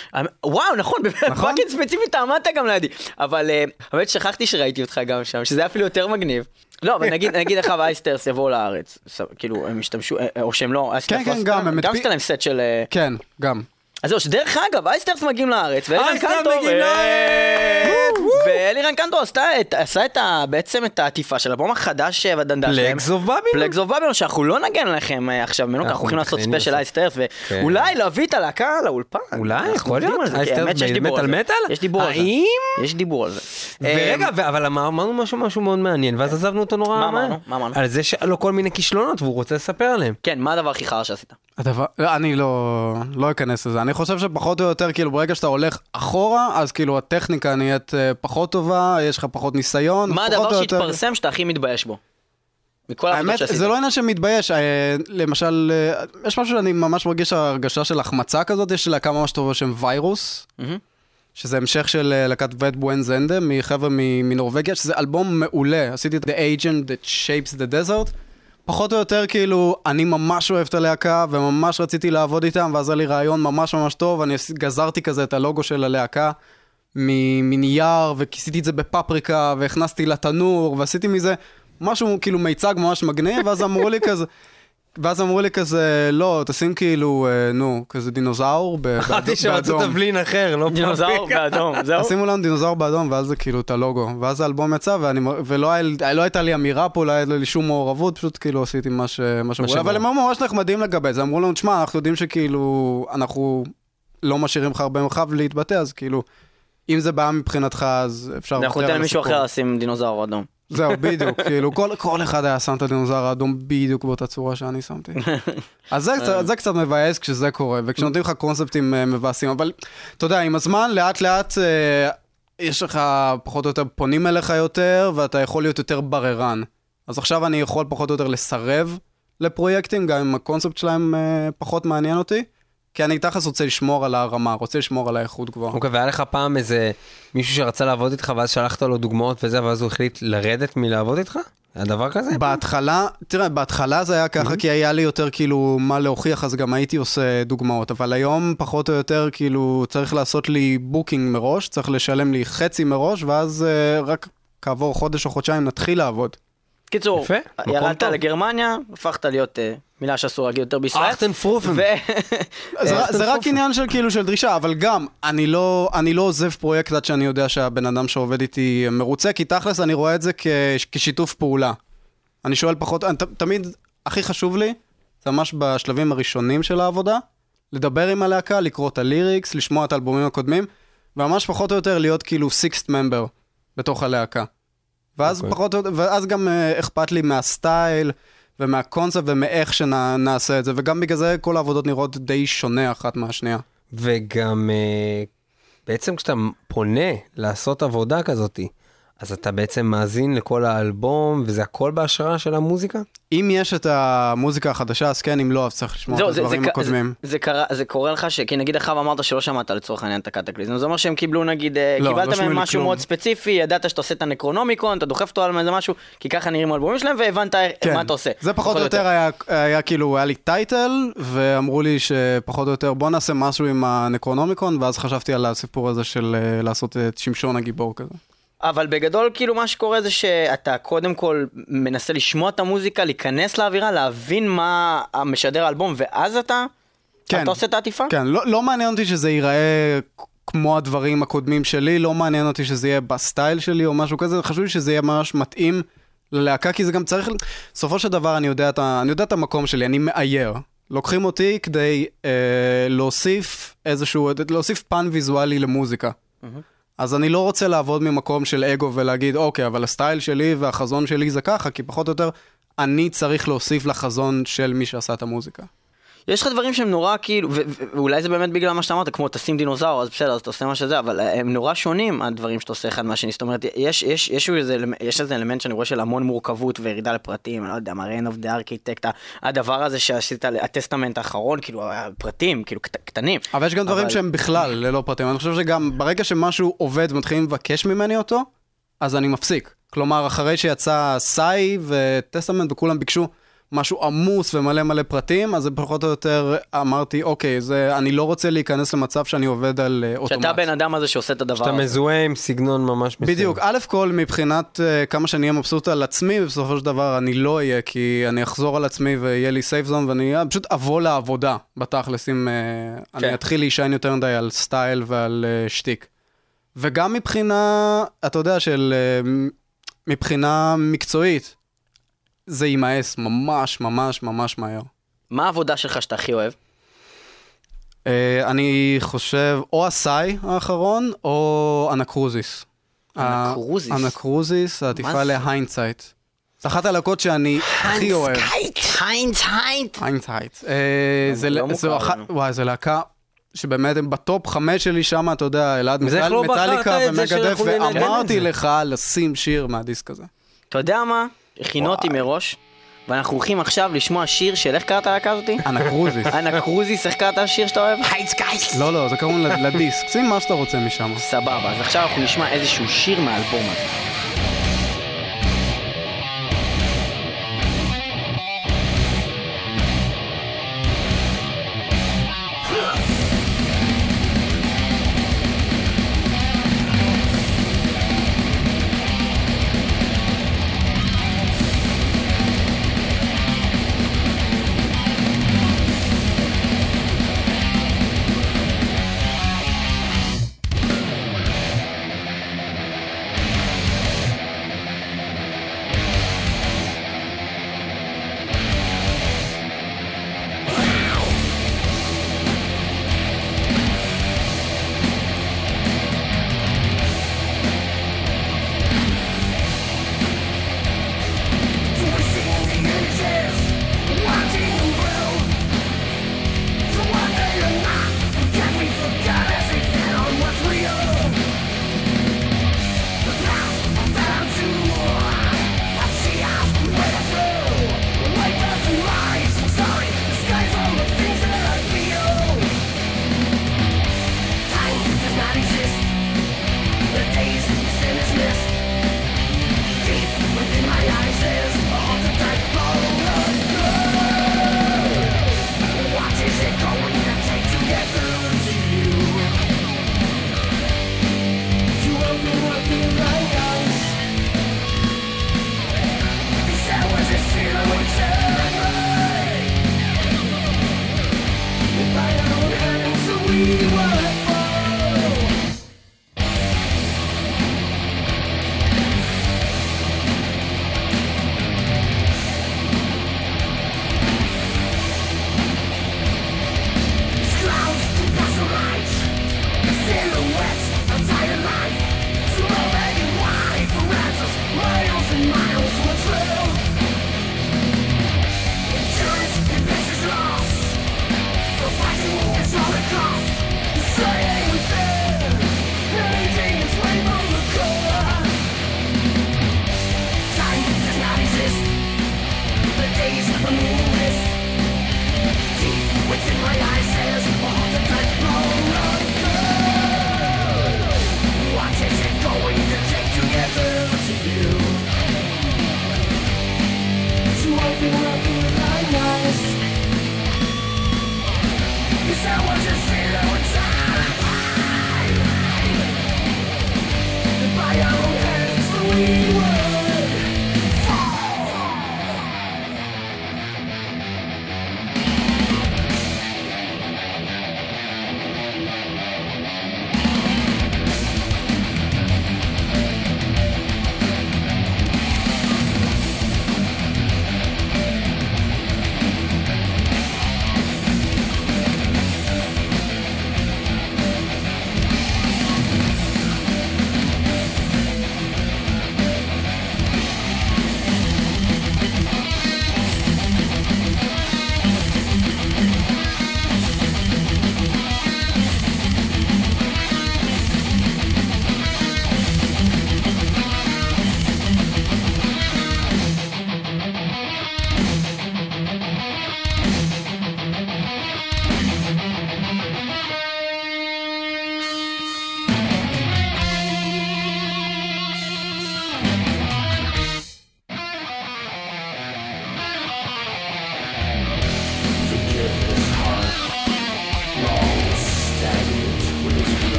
וואו, נכון,
נכון?
fucking ספציפית אתה עמדת גם לידי. אבל אה, באמת שכחתי שראיתי אותך גם שם, שזה היה אפילו יותר מגניב. לא, אבל נגיד, נגיד לך ו Iced Earth יבואו לארץ, כאילו, הם השתמשו, אה, או שהם לא,
כן,
לא עשתה-
גם, הם
גם עשתה להם סט של... אה,
כן, גם.
אז זהו, שדרך אגב, Iced Earth מגיעים לארץ, ואלירן
Iced Earth
קנטור,
מגיעים
אה,
לארץ!
ואלירן את- עשה את ה- בעצם את העטיפה של האלבום החדש אה, והדנדש שלהם.
Plagues of Babylon?
Plagues of Babylon, שאנחנו לא נגן לכם אה, עכשיו ממנו, כי אנחנו הולכים לעשות special.
Iced
Earth,
כן.
ואולי להביא את הלהקה לאולפן.
אולי, יכול להיות.
האמת שיש
באמת
דיבור
על
זה. יש דיבור על זה.
האם?
יש דיבור על זה.
ורגע,
אה,
אבל אמר- אמרנו משהו משהו מאוד מעניין, ואז עזבנו אותו נורא
מה
מהר.
אמרנו? מה אמרנו?
על זה שהיה לו כל מיני כישלונות והוא רוצה לספר עליהם.
כן, מה הדבר הכי חרא שעשית?
הדבר, לא, אני לא, לא אכנס לזה. אני חושב שפחות או יותר, כאילו, ברגע שאתה הולך אחורה, אז כאילו הטכניקה נהיית אה, פחות טובה, יש לך פחות ניסיון.
מה
פחות
הדבר
או יותר-
שהתפרסם שאתה הכי מתבייש בו? מכל העבודות
האמת,
שעשית.
זה לא עניין שמתבייש, אה, למשל, אה, יש משהו שאני ממש מרגיש הרגשה של החמצה כזאת, יש להקה ממש טובה בשם ויירוס,
מהמם.
שזה המשך של אה, להקת וט בואן זנדה, מחבר'ה מ- מנורבגיה, שזה אלבום מעולה, עשיתי את The Agent That Shapes the Desert, פחות או יותר כאילו, אני ממש אוהב את הלהקה, וממש רציתי לעבוד איתם, ואז היה לי רעיון ממש ממש טוב, אני גזרתי כזה את הלוגו של הלהקה. מנייר, וכיסיתי את זה בפפריקה, והכנסתי לתנור, ועשיתי מזה משהו, כאילו מיצג ממש מגניב, ואז אמרו לי כזה, ואז אמרו לי כזה, לא, תשים כאילו, אה, נו, כזה דינוזאור באדום.
שמצאו תבלין אחר, לא
דינוזאור
פרפיקה.
באדום, זהו.
שימו לנו דינוזאור באדום, ואז זה כאילו את הלוגו. ואז האלבום יצא, ולא לי- לא הייתה לי אמירה פה, לא היה לי שום מעורבות, פשוט כאילו עשיתי מה שאמרו לי. אבל הם היו ממש נחמדים לגבי זה, אמרו לנו, תשמע, אנחנו יודעים שכאילו, אנחנו לא משאירים לך הרבה מרחב להתבטא, אז כאילו, אם זה בעיה מבחינתך, אז אפשר
אנחנו ניתן למישהו. אחר לשים דינוזאור אדום.
זהו, בדיוק, כאילו, כל, כל אחד היה שם את הדינוזאור האדום בדיוק באותה צורה שאני שמתי. אז זה, קצת- זה קצת מבאס כשזה קורה, וכשנותנים לך קונספטים אה, מבאסים, אבל אתה יודע, עם הזמן, לאט לאט אה, יש לך, פחות או יותר, פונים אליך יותר, ואתה יכול להיות יותר בררן. אז עכשיו אני יכול פחות או יותר לסרב לפרויקטים, גם אם הקונספט שלהם אה, פחות מעניין אותי, כי אני תכלס רוצה לשמור על הרמה, רוצה לשמור על האיכות גבוהה.
אוקיי, והיה לך פעם איזה מישהו שרצה לעבוד איתך ואז שלחת לו דוגמאות וזה, ואז הוא החליט לרדת מלעבוד איתך? היה דבר כזה?
בהתחלה, תראה, בהתחלה זה היה ככה, כי היה לי יותר כאילו מה להוכיח, אז גם הייתי עושה דוגמאות, אבל היום פחות או יותר כאילו צריך לעשות לי booking מראש, צריך לשלם לי חצי מראש, ואז אה, רק כעבור חודש או חודשיים נתחיל לעבוד.
קיצור, ירדת. לגרמניה, הפכת להיות אה, מילה שאסור להגיד יותר בישראל.
אכטן פרופן.
ו-
זה, זה רק. עניין של כאילו של דרישה, אבל גם, אני לא, אני לא עוזב פרויקט עד שאני יודע שהבן אדם שעובד איתי מרוצה, כי תכלס אני רואה את זה כ, כשיתוף פעולה. אני שואל פחות, אני, ת, תמיד, הכי חשוב לי, זה ממש בשלבים הראשונים של העבודה, לדבר עם הלהקה, לקרוא את הליריקס, לשמוע את האלבומים הקודמים, וממש פחות או יותר להיות כאילו סיקסט ממבר בתוך הלהקה. ואז
אוקיי.
פחות או יותר, ואז גם אה, אכפת לי מהסטייל ומהקונספט ומאיך שנעשה את זה, וגם בגלל זה כל העבודות נראות די שונה אחת מהשנייה.
וגם אה, בעצם כשאתה פונה לעשות עבודה כזאתי, אז אתה בעצם מאזין לכל האלבום, וזה הכל בהשראה של המוזיקה?
אם יש את המוזיקה החדשה, אז כן, אם לא, אז צריך לשמוע את
זה-
הדברים
זה-
הקודמים.
זה- זה קרה, זה קורה לך ש... כי נגיד עכשיו אמרת שלא שמעת לצורך העניין את הקטקליזם, זה אומר שהם קיבלו נגיד, אה,
לא, לא
קיבלת
שמעו
מהם משהו
כלום.
מאוד ספציפי, ידעת שאתה עושה את הנקרונומיקון, אתה דוחף אותו על איזה משהו, כי ככה נראים האלבומים שלהם, והבנת מה אתה עושה.
כן. זה פחות או יותר היה, היה כאילו, היה לי טייטל, ואמרו לי שפחות או יותר בוא נעשה משהו עם הנקרונומיקון, ואז חשבתי על הסיפור הזה של אה, לעשות את שמשון הגיבור כזה.
אבל בגדול כאילו מה שקורה זה שאתה קודם כל מנסה לשמוע את המוזיקה, להיכנס לאווירה, להבין מה משדר האלבום, ואז אתה,
כן.
אתה עושה את העטיפה?
כן, לא, לא מעניין אותי שזה ייראה כמו הדברים הקודמים שלי, לא מעניין אותי שזה יהיה ב style שלי או משהו כזה, חשוב לי שזה יהיה ממש מתאים ללהקה, כי זה גם צריך, בסופו של דבר אני יודע את, אני יודע את המקום שלי, אני מאייר. לוקחים אותי כדי אה, להוסיף איזשהו, להוסיף פן ויזואלי למוזיקה. אז אני לא רוצה לעבוד ממקום של אגו ולהגיד, אוקיי, אבל ה style שלי והחזון שלי זה ככה, כי פחות או יותר אני צריך להוסיף לחזון של מי שעשה את המוזיקה.
יש לך דברים שהם נורא כאילו, ואולי זה באמת בגלל מה שאתה אמרת, כמו תשים דינוזאור, אז בסדר, אז אתה עושה מה שזה, אבל אה, הם נורא שונים הדברים שאתה עושה אחד מהשני, זאת אומרת, יש, יש, יש, איזה, יש איזה אלמנט שאני רואה של המון מורכבות וירידה לפרטים, אני לא יודע, מה, reign of the architect, הדבר הזה שעשית, הטסטמנט האחרון, כאילו, הפרטים, כאילו, קט, קטנים.
אבל יש גם דברים
אבל-
שהם בכלל ללא פרטים. אני חושב שגם ברגע שמשהו עובד ומתחילים לבקש ממני אותו, אז אני מפסיק. כלומר, אחרי שיצא סאי וטסטמנט וכולם ביקשו משהו עמוס ומלא מלא פרטים, אז זה פחות או יותר אמרתי, אוקיי, זה, אני לא רוצה להיכנס למצב שאני עובד על אה, אוטומט.
שאתה הבן אדם הזה שעושה את הדבר
שאתה
הזה.
מזוהה עם סגנון ממש מסוים.
בדיוק, א' כל מבחינת uh, כמה שאני אהיה מבסוט על עצמי, בסופו של דבר אני לא אהיה, כי אני אחזור על עצמי ויהיה לי סייף זון, ואני אה, פשוט אבוא לעבודה, בתכלס, אם uh,
כן.
אני אתחיל להישען יותר מדי על סטייל ועל uh, שטיק. וגם מבחינה, אתה יודע, של... Uh, מבחינה מקצועית, זה יימאס ממש ממש ממש מהר.
מה העבודה שלך שאתה הכי אוהב?
Uh, אני חושב, או ה Sigh האחרון, או
Anacrusis.
Anacrusis?
Anacrusis,
העטיפה?
ל
Hindsight. זו אחת הלהקות שאני הכי אוהב.
Hindsight.
Hindsight. אה, זה
לא
ל- זו
מוכר
אחת,
לנו.
וואי, זו להקה שבאמת הם ב top חמש שלי שם, אתה יודע, אלעד
לא
מטאליקה
זה
ומגדף, ואמרתי? לך לשים שיר מהדיסק הזה.
אתה יודע מה? הכינו אותי מראש, ואנחנו הולכים עכשיו לשמוע שיר של איך קראת להקה הזאתי? Anacrusis. Anacrusis, איך קראת השיר שאתה אוהב? Hindsight.
לא, לא, זה קוראים לדיסק. שים מה שאתה רוצה משם.
סבבה, אז עכשיו אנחנו נשמע איזשהו שיר מהאלבום הזה.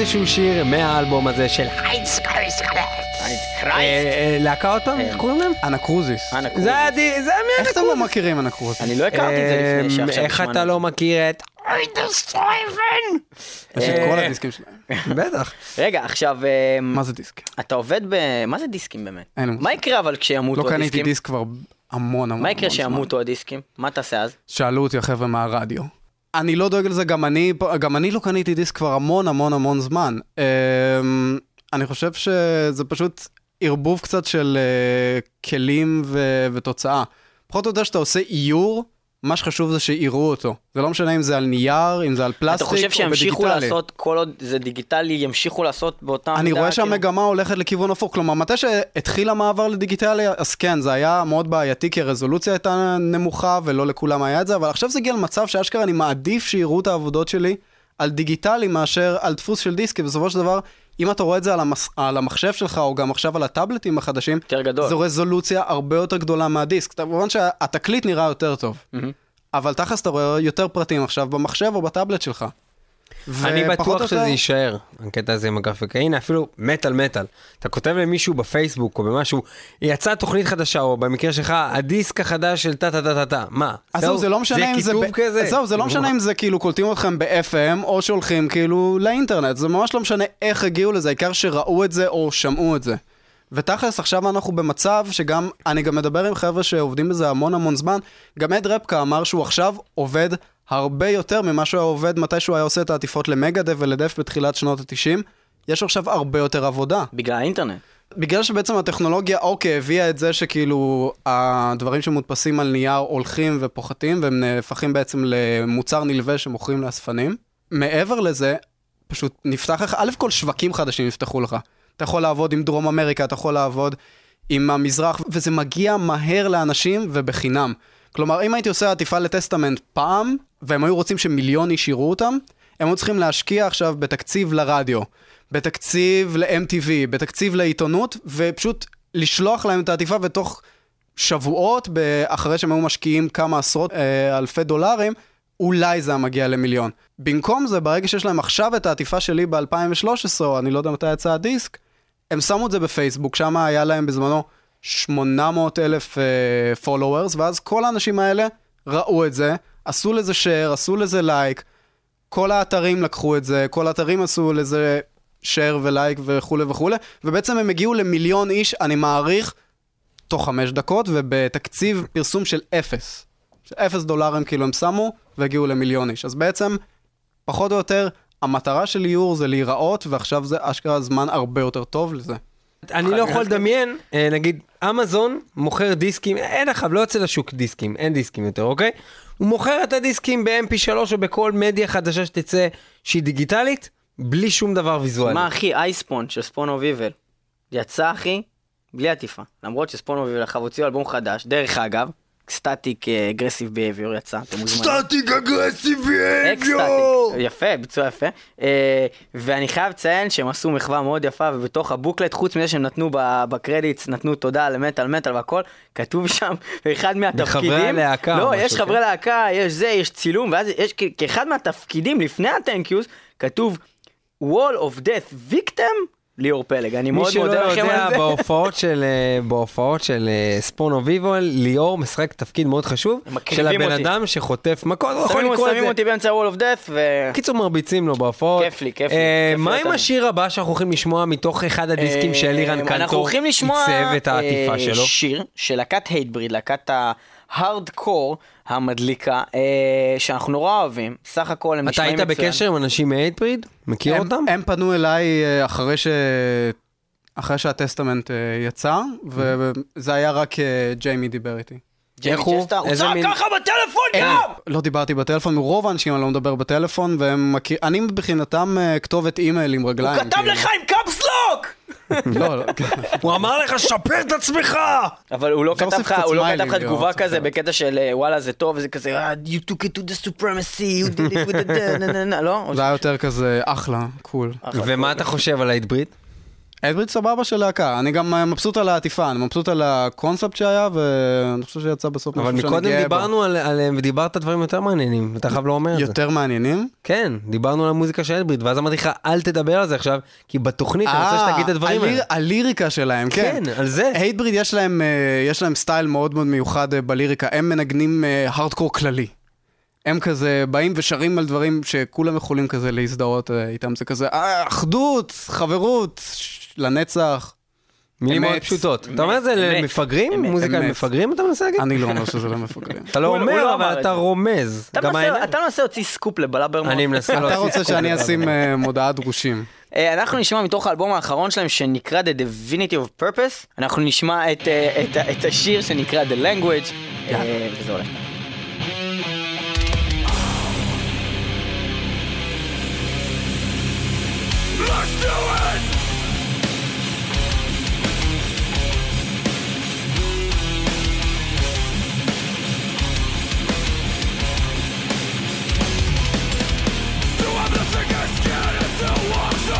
איזשהו שיר מהאלבום הזה של היידס אה, להקה עוד פעם, איך קוראים להם?
אנקרוזיס.
אנקרוזיס.
זה היה די- זה היה
איך אתם לא מכירים אנקרוזיס?
אני לא הכרתי את זה לפני
אמ,
שעכשיו
איך
שמענו
אתה
את
לא מכיר את היידס סטרייבן?
יש את כל
אה,
הדיסקים שלהם.
בטח.
רגע, עכשיו,
מה זה דיסק?
אתה עובד ב... מה זה דיסקים באמת? מה יקרה אבל כשימותו
לא קניתי
הדיסקים?
דיסק כבר המון המון
מה יקרה
זמן.
כשימותו הדיסקים? מה תעשה אז?
שאלו אותי החבר'ה מהרדיו. אני לא דואג לזה, גם אני, גם אני לא קניתי דיסק כבר המון המון המון זמן. אמ, אני חושב שזה פשוט ערבוב קצת של אה, כלים ו- ותוצאה. פחות או יותר שאתה עושה איור מה שחשוב זה שיראו אותו. זה לא משנה אם זה על נייר, אם זה על פלסטיק
אתה חושב
או
שימשיכו
בדיגיטלי.
לעשות, כל עוד זה דיגיטלי, ימשיכו לעשות באותה
אני
מידה,
רואה
כאילו?
שהמגמה הולכת לכיוון הפוך, כלומר, מתי שהתחיל המעבר לדיגיטלי, אז כן, זה היה מאוד בעייתי, כי הרזולוציה הייתה נמוכה ולא לכולם היה את זה, אבל עכשיו זה הגיע למצב שאשכרה אני מעדיף שיראו את העבודות שלי על דיגיטלי מאשר על דפוס של דיסק, כי בסופו של דבר, אם אתה רואה את זה על, המס... על המחשב שלך, או גם עכשיו על הטאבלטים החדשים,
יותר גדול.
זו רזולוציה הרבה יותר גדולה מהדיסק. כמובן שהתקליט נראה יותר טוב,
מהמם.
אבל תכלס אתה רואה יותר פרטים עכשיו במחשב או בטאבלט שלך.
אני
ופחות
בטוח שזה
יותר-
יישאר, הקטע הזה עם הגרפיקה. הנה, אפילו מטאל מטאל. אתה כותב למישהו בפייסבוק או במשהו, יצאה תוכנית חדשה, או במקרה שלך, הדיסק החדש של טה טה טה טה טה. מה?
אז זהו, זה לא משנה אם זה...
כיתוב
ב-
כזה?
זהו, זה לא משנה אם זה כאילו קולטים אתכם ב-FM, או שהולכים כאילו לאינטרנט. זה ממש לא משנה איך הגיעו לזה, העיקר שראו את זה או שמעו את זה. ותכלס, עכשיו אנחנו במצב שגם, אני גם מדבר עם חבר'ה שעובדים בזה המון המון זמן, גם אד רפקה אמר שהוא עכשיו עובד הרבה יותר ממה שהוא היה עובד מתי שהוא היה עושה את העטיפות למגדף ולדף בתחילת שנות ה-90. יש עכשיו הרבה יותר עבודה.
בגלל האינטרנט.
בגלל שבעצם הטכנולוגיה, אוקיי, הביאה את זה שכאילו הדברים שמודפסים על נייר הולכים ופוחתים והם נהפכים בעצם למוצר נלווה שמוכרים לאספנים. מעבר לזה, פשוט נפתח לך, א' כל שווקים חדשים יפתחו לך. אתה יכול לעבוד עם דרום אמריקה, אתה יכול לעבוד עם המזרח, וזה מגיע מהר לאנשים ובחינם. כלומר, אם הייתי עושה עטיפה לטסטמנט פעם, והם היו רוצים שמיליון איש יראו אותם, הם היו צריכים להשקיע עכשיו בתקציב לרדיו, בתקציב ל-MTV, בתקציב לעיתונות, ופשוט לשלוח להם את העטיפה ותוך שבועות, אחרי שהם היו משקיעים כמה עשרות אה, אלפי דולרים, אולי זה היה מגיע למיליון. במקום זה, ברגע שיש להם עכשיו את העטיפה שלי ב-2013, או אני לא יודע מתי יצא הדיסק, הם שמו את זה בפייסבוק, שם היה להם בזמנו 800 אלף followers, ואז כל האנשים האלה ראו את זה, עשו לזה share, עשו לזה לייק, כל האתרים לקחו את זה, כל האתרים עשו לזה share ולייק וכולי וכולי, ובעצם הם הגיעו למיליון איש, אני מעריך, תוך חמש דקות, ובתקציב פרסום של אפס. אפס דולרים כאילו הם שמו, והגיעו למיליון איש. אז בעצם, פחות או יותר, המטרה של איור זה להיראות, ועכשיו זה אשכרה זמן הרבה יותר טוב לזה.
אני לא יכול לדמיין, אה, נגיד, אמזון מוכר דיסקים, אין לך, לא יוצא לשוק דיסקים, אין דיסקים יותר, אוקיי? הוא מוכר את הדיסקים ב-MP3 או בכל מדיה חדשה שתצא שהיא דיגיטלית, בלי שום דבר ויזואלי.
מה אחי, אייספון של ספונו ויבל. יצא אחי, בלי עטיפה. למרות שספונו ויבל עכשיו הוציאו אלבום חדש, דרך אגב, סטטיק אגרסיב בייביור יצא, אתם מוזמנים.
סטטיק אגרסיב
אקסטטיק, יפה, ביצוע יפה. אה, ואני חייב לציין שהם עשו מחווה מאוד יפה, ובתוך הבוקלט, חוץ מזה שהם נתנו ב- בקרדיטס, נתנו תודה למטאל מטאל והכל, כתוב שם, אחד מהתפקידים,
מחברי הלהקה
לא, יש
כן?
חברי להקה, יש זה, יש צילום, ואז יש כאחד מהתפקידים לפני yous, כתוב wall of death victim, ליאור פלג, אני
מי
מאוד
שלא
מודה לכם
יודע,
על זה.
בהופעות של, אה, בהופעות של אה, ספונו ויבול, ליאור משחק תפקיד מאוד חשוב, של הבן
אותי.
אדם שחוטף מכות, יכול
שמים
לקרוא את
שמים
זה.
אותי באמצע wall of death, ו...
קיצור מרביצים לו בהופעות.
כיף לי, כיף לי,
אה,
כיף לי
מה עם
יותר.
השיר הבא שאנחנו הולכים לשמוע מתוך אחד הדיסקים של
אה,
אירן
אנחנו
קנטו
הולכים לשמוע
עיצב את העטיפה
אה,
שלו?
שיר של להקת הייטבריד, להקת ההארדקור המדליקה, אה, שאנחנו נורא אוהבים, סך הכל הם
אתה
נשמעים
היית
מצוין.
בקשר עם אנשים מ Hatebreed? מכיר
הם,
אותם?
הם פנו אליי אה, אחרי ש... אחרי שה Testament אה, יצא, וזה היה רק אה, ג'יימי דיבר איתי.
איך הוא?
הוא צעק
מין-
ככה בטלפון גם!
לא דיברתי בטלפון, מרוב האנשים אני לא מדבר בטלפון, והם מכיר... אני מבחינתם אה, כתובת אימייל עם רגליים.
הוא כתב
כאילו.
לך עם caps lock!
לא, לא.
הוא אמר לך, שפר את עצמך!
אבל הוא לא כתב לך, הוא לא כתב לך
ליאור,
תגובה
קצת
כזה. בקטע של אה, וואלה זה טוב, וזה כזה, "אה, you took it to the supremacy, you did it with the... נה, נה, נה", לא?
זה היה יותר כזה אחלה,
cool.
ומה אתה חושב על ה
Hatebreed? Hatebreed סבבה של להקה, אני גם אה, מבסוט על העטיפה, אני מבסוט על הקונספט שהיה, ואני חושב שיצא בסוף
אבל
משהו שאני
מקודם
גאה בו.
דיברנו על- עליהם ודיברת דברים יותר מעניינים, אתה חייב לא אומר את זה.
יותר מעניינים.
כן, דיברנו על המוזיקה של Hatebreed, ואז אמרתי לך, אל תדבר על זה עכשיו, כי בתוכנית אני רוצה שתגיד את הדברים
אה,
האלה.
הליר- הליריקה שלהם, כן.
כן, על זה.
Hatebreed יש להם, אה, יש להם סטייל מאוד מאוד מיוחד אה, בליריקה, הם מנגנים הארדקור כללי. הם כזה באים ושרים על דברים שכולם יכולים כזה להזדהות אה, איתם, זה כזה אה, אחדות, חברות, לנצח.
מילים מאוד פשוטות. אתה אומר את זה למפגרים? מוזיקה למפגרים אתה מנסה להגיד?
אני לא אומר שזה לא למפגרים.
אתה לא,
לא אומר,
אבל אתה רומז.
אתה מנסה להוציא סקופ ל Blabbermouth.
אני מנסה
להוציא
סקופ.
אתה רוצה שאני אשים אה, מודעת דרושים.
אה, אנחנו נשמע מתוך האלבום האחרון שלהם שנקרא The Divinity of Purpose. אנחנו נשמע את אה, השיר שנקרא The Language. וזה הולך.
Let's do it! to walk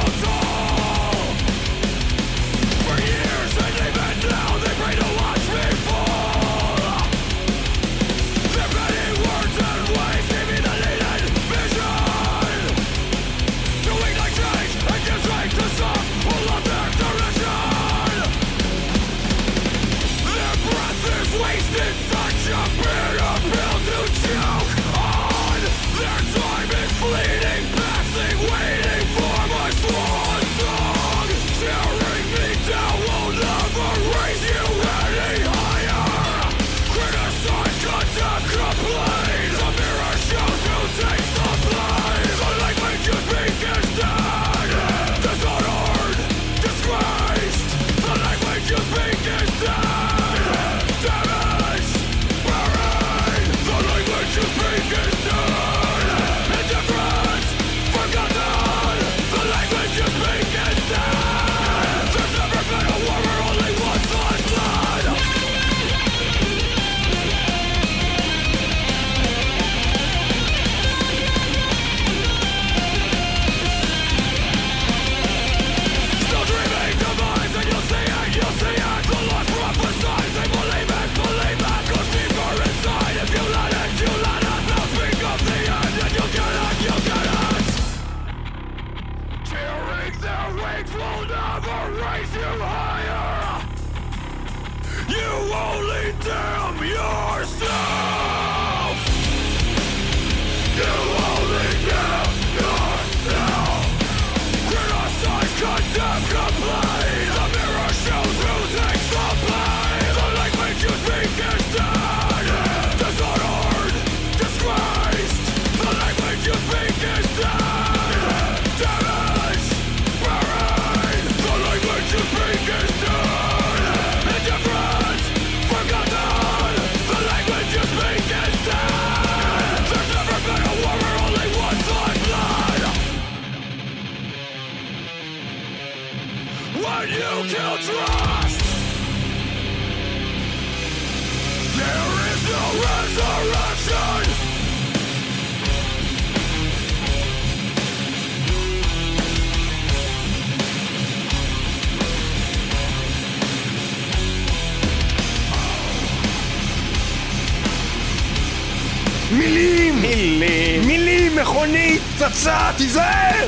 מכונית, פצצה, תיזהר!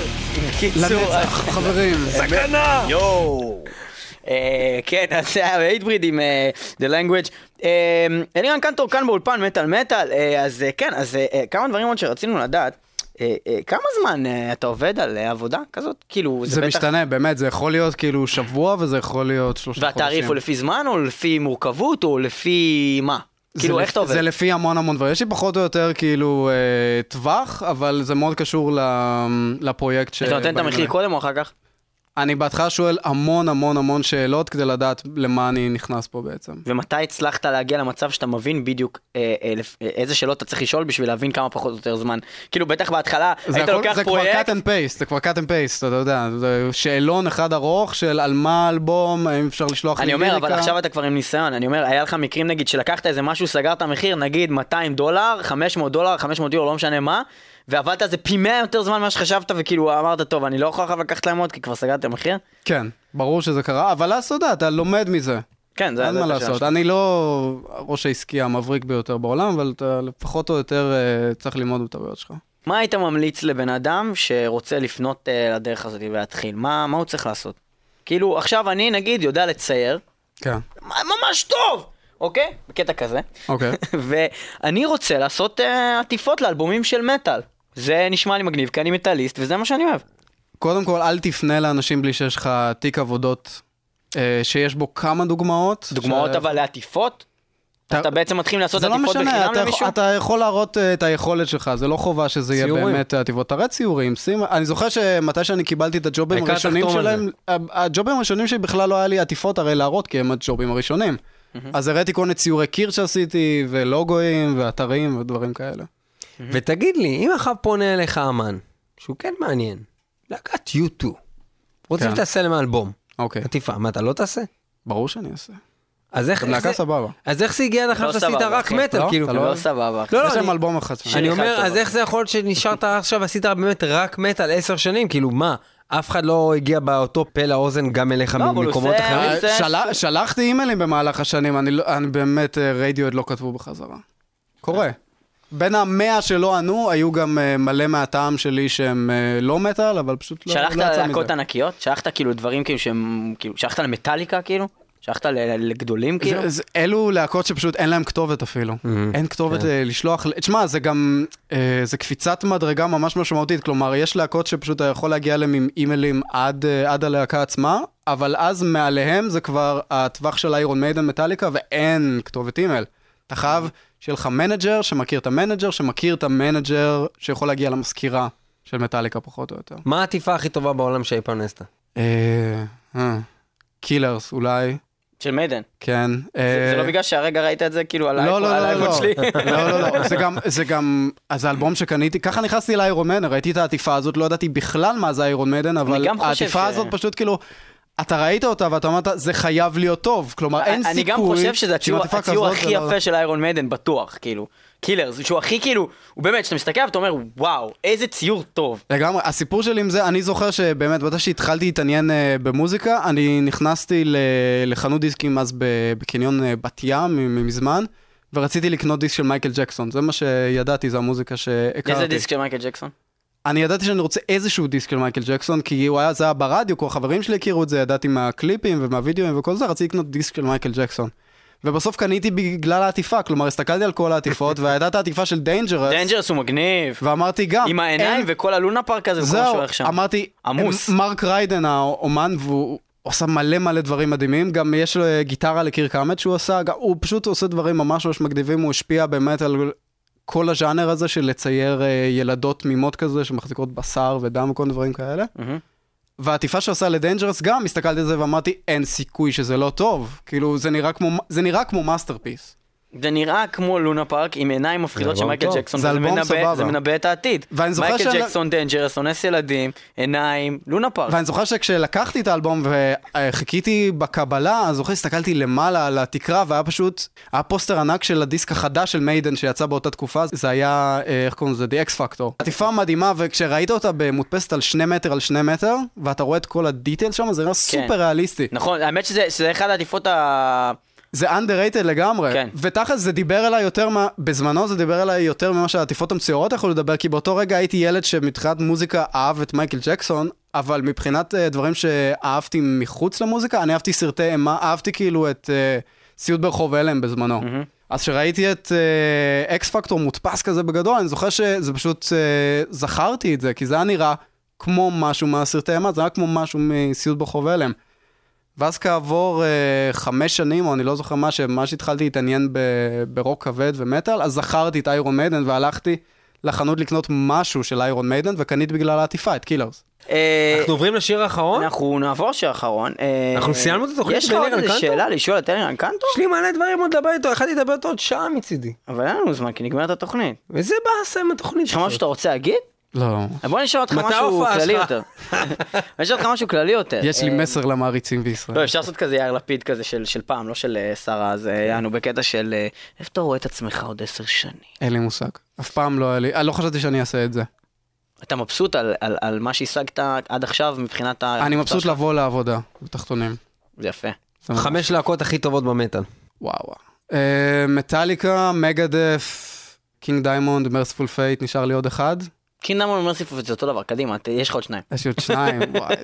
קיצור,
לנצח, חברים.
סכנה!
יואו. אה, כן, אז זה היה הייטבריד עם אה, The Language. אה, אלירן קנטור כאן באולפן מטאל מטאל, אה, אז אה, כן, אז אה, אה, כמה דברים עוד שרצינו לדעת. אה, אה, כמה זמן אה, אתה עובד על אה, עבודה כזאת? כאילו,
זה
בטח-
משתנה, באמת, זה יכול להיות כאילו שבוע וזה יכול להיות שלושה חודשים.
והתעריף הוא לפי זמן או לפי מורכבות או לפי מה? כאילו,
לפ-
איך אתה עובד?
זה לפי המון המון דברים. יש לי פחות או יותר כאילו אה, טווח, אבל זה מאוד קשור לפרויקט ש...
אתה נותן את המחיר. קודם או אחר כך?
אני בהתחלה שואל המון המון המון שאלות כדי לדעת למה אני נכנס פה בעצם.
ומתי הצלחת להגיע למצב שאתה מבין בדיוק אה, אה, אה, איזה שאלות אתה צריך לשאול בשביל להבין כמה פחות או יותר זמן? כאילו בטח בהתחלה
זה,
היית
הכל,
לוקח
זה כבר
פרויקט,
cut and paste, זה כבר cut and paste, אתה יודע, זה שאלון אחד ארוך של על מה האלבום, האם אפשר לשלוח לי
אני אומר אבל. עכשיו אתה כבר עם ניסיון, אני אומר היה לך מקרים נגיד שלקחת איזה משהו סגרת מחיר נגיד 200 דולר, 500 דולר, 500 יורו לא משנה מה, ועבדת על זה פי 100 יותר זמן ממה שחשבת וכאילו אמרת טוב אני לא יכול עכשיו לקחת להם עוד כי כבר סגרתי המחיר?
כן, ברור שזה קרה, אבל אז אתה יודע, אתה לומד מזה.
כן זה
אין מה לעשות. אני לא הראש העסקי המבריק ביותר בעולם, אבל אתה לפחות או יותר אה, צריך ללמוד בטעויות שלך.
מה היית ממליץ לבן אדם שרוצה לפנות אה, לדרך הזאת ולהתחיל? מה, מה הוא צריך לעשות? כאילו, עכשיו אני נגיד יודע לצייר,
כן,
ממש טוב, אוקיי? בקטע כזה.
אוקיי.
ואני רוצה לעשות אה, עטיפות לאלבומים של מטאל. זה נשמע לי מגניב, כי אני מטאליסט, וזה מה שאני אוהב.
קודם כל, אל תפנה לאנשים בלי שיש לך תיק עבודות אה, שיש בו כמה דוגמאות.
דוגמאות
ש-
אבל לעטיפות?
אתה-
אתה בעצם מתחיל לעשות
לא
עטיפות
משנה,
בחינם
אתה,
למישהו?
אתה יכול להראות אה, את היכולת שלך, זה לא חובה שזה יהיה
ציורים.
באמת עטיפות. תראה ציורים, שים... אני זוכר שמתי שאני קיבלתי את הג'ובים הראשונים שלהם, ה- הג'ובים הראשונים שלי בכלל לא היה לי עטיפות הרי להראות, כי הם הג'ובים הראשונים. אז הראיתי כל מיני ציורי קיר שעשיתי, ולוגויים, ואתרים, ודברים כאלה.
ותגיד לי, אם עכשיו פונה אליך אמן, שהוא כן מעניין, להקת U2,
רוצים
כן.
שתעשה להם אלבום,
אוקיי,
עטיפה, מה, אתה לא תעשה?
ברור שאני אעשה.
אז איך, איך זה,
סבבה.
אז איך זה הגיע לך
לא
שעשית רק. מטאל,
לא?
כאילו?
אתה לא
לא? סבבה.
לא, לא,
יש להם
אני-
אלבום אחד.
אני אומר, אז איך זה יכול להיות שנשארת עכשיו, עשית באמת רק מטאל עשר שנים? כאילו, מה, אף אחד לא הגיע באותו פה לאוזן גם אליך
לא,
ממקומות אחרים?
עושה-
של- שלחתי אימיילים במהלך השנים, אני לא- אני באמת, אה, רדיואד לא כתבו בחזרה. קורה. בין המאה שלא ענו, היו גם אה, מלא מהטעם שלי שהם אה, לא מטאל, אבל פשוט לא לא
שלחת
יצא מזה.
ענקיות? שלחת כאילו דברים כאילו שהם, כאילו, שלחת למטאליקה כאילו? שלחת לגדולים כאילו?
זה- זה- אלו להקות שפשוט אין להם כתובת אפילו.
Mhm.
אין כתובת
כן.
אה, לשלוח. תשמע, זה גם, אה, זה קפיצת מדרגה ממש משמעותית. כלומר, יש להקות שפשוט אתה יכול להגיע אליהם עם אימיילים עד אה, עד הלהקה עצמה, אבל אז מעליהם זה כבר הטווח של Iron Maiden Metallica, ואין כתובת אימייל. אתה חייב שיהיה לך manager שמכיר את ה manager, שמכיר את ה manager שיכול להגיע למזכירה של מטאליקה פחות או יותר.
מה העטיפה הכי טובה בעולם שאי פעם נעשתה?
Killers אולי,
של Maiden.
כן.
זה
אה,
לא בגלל שהרגע ראית את זה כאילו על
לא,
האייפון
לא, לא, לא,
שלי?
לא, לא, לא, זה גם, זה גם, אז זה אלבום שקניתי, ככה נכנסתי לאיירון מדן, ראיתי את העטיפה הזאת, לא ידעתי בכלל מה זה איירון מדן, אבל העטיפה הזאת פשוט כאילו, אתה ראית אותה ואתה אמרת, זה חייב להיות טוב, כלומר אין סיכוי,
אני גם חושב שזה הציור הכי יפה של איירון מיידן בטוח, כאילו. קילר, שהוא הכי כאילו, הוא באמת, כשאתה מסתכל עליו אתה אומר, וואו, איזה ציור טוב.
לגמרי, הסיפור שלי עם זה, אני זוכר שבאמת, ברגע שהתחלתי להתעניין אה, במוזיקה, אני נכנסתי ל- לחנות דיסקים אז בקניון אה, בת ים מזמן, ורציתי לקנות דיסק של מייקל ג'קסון, זה מה שידעתי, זה המוזיקה שהכרתי.
איזה דיסק של מייקל ג'קסון?
אני ידעתי שאני רוצה איזשהו דיסק של מייקל ג'קסון, כי הוא היה, זה היה ברדיו, כל החברים שלי הכירו את זה, ידעתי מהקליפים ומהווידאוים וכל זה, רציתי לקנות דיסק של מייקל ג'קסון. ובסוף קניתי בגלל העטיפה, כלומר הסתכלתי על כל העטיפות, והייתה את העטיפה של Dangerous,
Dangerous הוא מגניב.
ואמרתי גם,
עם העיניים
אין-
וכל הלונה פארק הזה, מה
זהו,
שהולך שם.
אמרתי,
עמוס.
מרק ריידן האומן, והוא עושה מלא מלא דברים מדהימים, גם יש לו גיטרה לקירק האמט שהוא עשה, גם- הוא פשוט עושה דברים ממש ממש מגניבים, הוא השפיע באמת על כל הז'אנר הזה של לצייר אה, ילדות תמימות כזה, שמחזיקות בשר ודם וכל דברים כאלה.
מהמם.
והעטיפה שעשה ל Dangerous גם, הסתכלתי על זה ואמרתי, אין סיכוי שזה לא טוב. כאילו, זה נראה כמו, זה נראה כמו masterpiece.
זה נראה כמו לונה פארק עם עיניים מפחידות של
אלבום
מייקל. ג'קסון,
זה אלבום סבבה.
זה מנבא את העתיד. מייקל ג'קסון, Dangerous, אונס ילדים, עיניים, לונה פארק.
ואני זוכר שכשלקחתי את האלבום וחיכיתי בקבלה, אז זוכר, הסתכלתי למעלה על התקרה, והיה פשוט, היה פוסטר ענק של הדיסק החדש של Maiden שיצא באותה תקופה, זה היה, אה, איך קוראים לזה? The X Factor. עטיפה מדהימה, וכשראית אותה מודפסת על שני מטר על שני מטר, ואתה רואה את כל ה detail שם, זה נראה סופר ריאליסטי.
נכון, האמת שזה שזה אחד העטיפות ה...
זה underrated לגמרי.
כן.
ותכל'ס זה דיבר אליי יותר, מה, בזמנו זה דיבר אליי יותר ממה שהעטיפות המצוירות יכולו לדבר, כי באותו רגע הייתי ילד שמבחינת מוזיקה אהב את מייקל ג'קסון, אבל מבחינת uh, דברים שאהבתי מחוץ למוזיקה, אני אהבתי סרטי אימה, אהבתי כאילו את uh, סיוט ברחוב הלם בזמנו.
מהמם.
אז כשראיתי את אקס פקטור מודפס כזה בגדול, אני זוכר שזה פשוט, uh, זכרתי את זה, כי זה היה נראה כמו משהו מהסרטי אימה, זה היה כמו משהו מסיוט ברחוב הלם. ואז כעבור uh, חמש שנים, או אני לא זוכר מה, שממש התחלתי להתעניין ב- ברוק כבד ומטאל, אז זכרתי את איירון מיידן והלכתי לחנות לקנות משהו של Iron Maiden, וקניתי בגלל העטיפה את Killers.
אה,
אנחנו עוברים לשיר האחרון?
אנחנו נעבור לשיר האחרון. אה,
אנחנו סיימנו את התוכנית
יש לך עוד איזה
קנטו?
שאלה לשאול את אלירן קנטור?
יש לי מלא דברים עוד לדבר איתו, יכלתי לדבר איתו עוד שעה מצידי.
אבל אין לנו זמן כי נגמרת התוכנית.
וזה באסה עם התוכנית
יש לך משהו שאתה רוצה להגיד?
לא.
בוא נשאל אותך משהו כללי? יותר. אני אשאל אותך משהו כללי יותר.
יש לי
אה,
מסר למעריצים בישראל.
לא, אפשר לעשות כזה יאיר לפיד כזה של של פעם, לא של אה, שרה, אז אה, יענו בקטע של איפה אתה רואה את עצמך עוד עשר שנים?
אין לי מושג. אף פעם לא היה לי, אני לא חשבתי שאני אעשה את זה.
אתה מבסוט על- על על מה שהשגת עד עכשיו מבחינת ה...
אני מבסוט לבוא לעבודה, בתחתונים.
זה יפה.
חמש להקות הכי טובות במטאל.
וואו Metallica, Megadeth, King Diamond, Mercyful Fate, נשאר לי עוד אחד.
King Diamond ו Mercyful זה אותו דבר, קדימה, יש לך עוד שניים.
יש לי עוד שניים, וואי.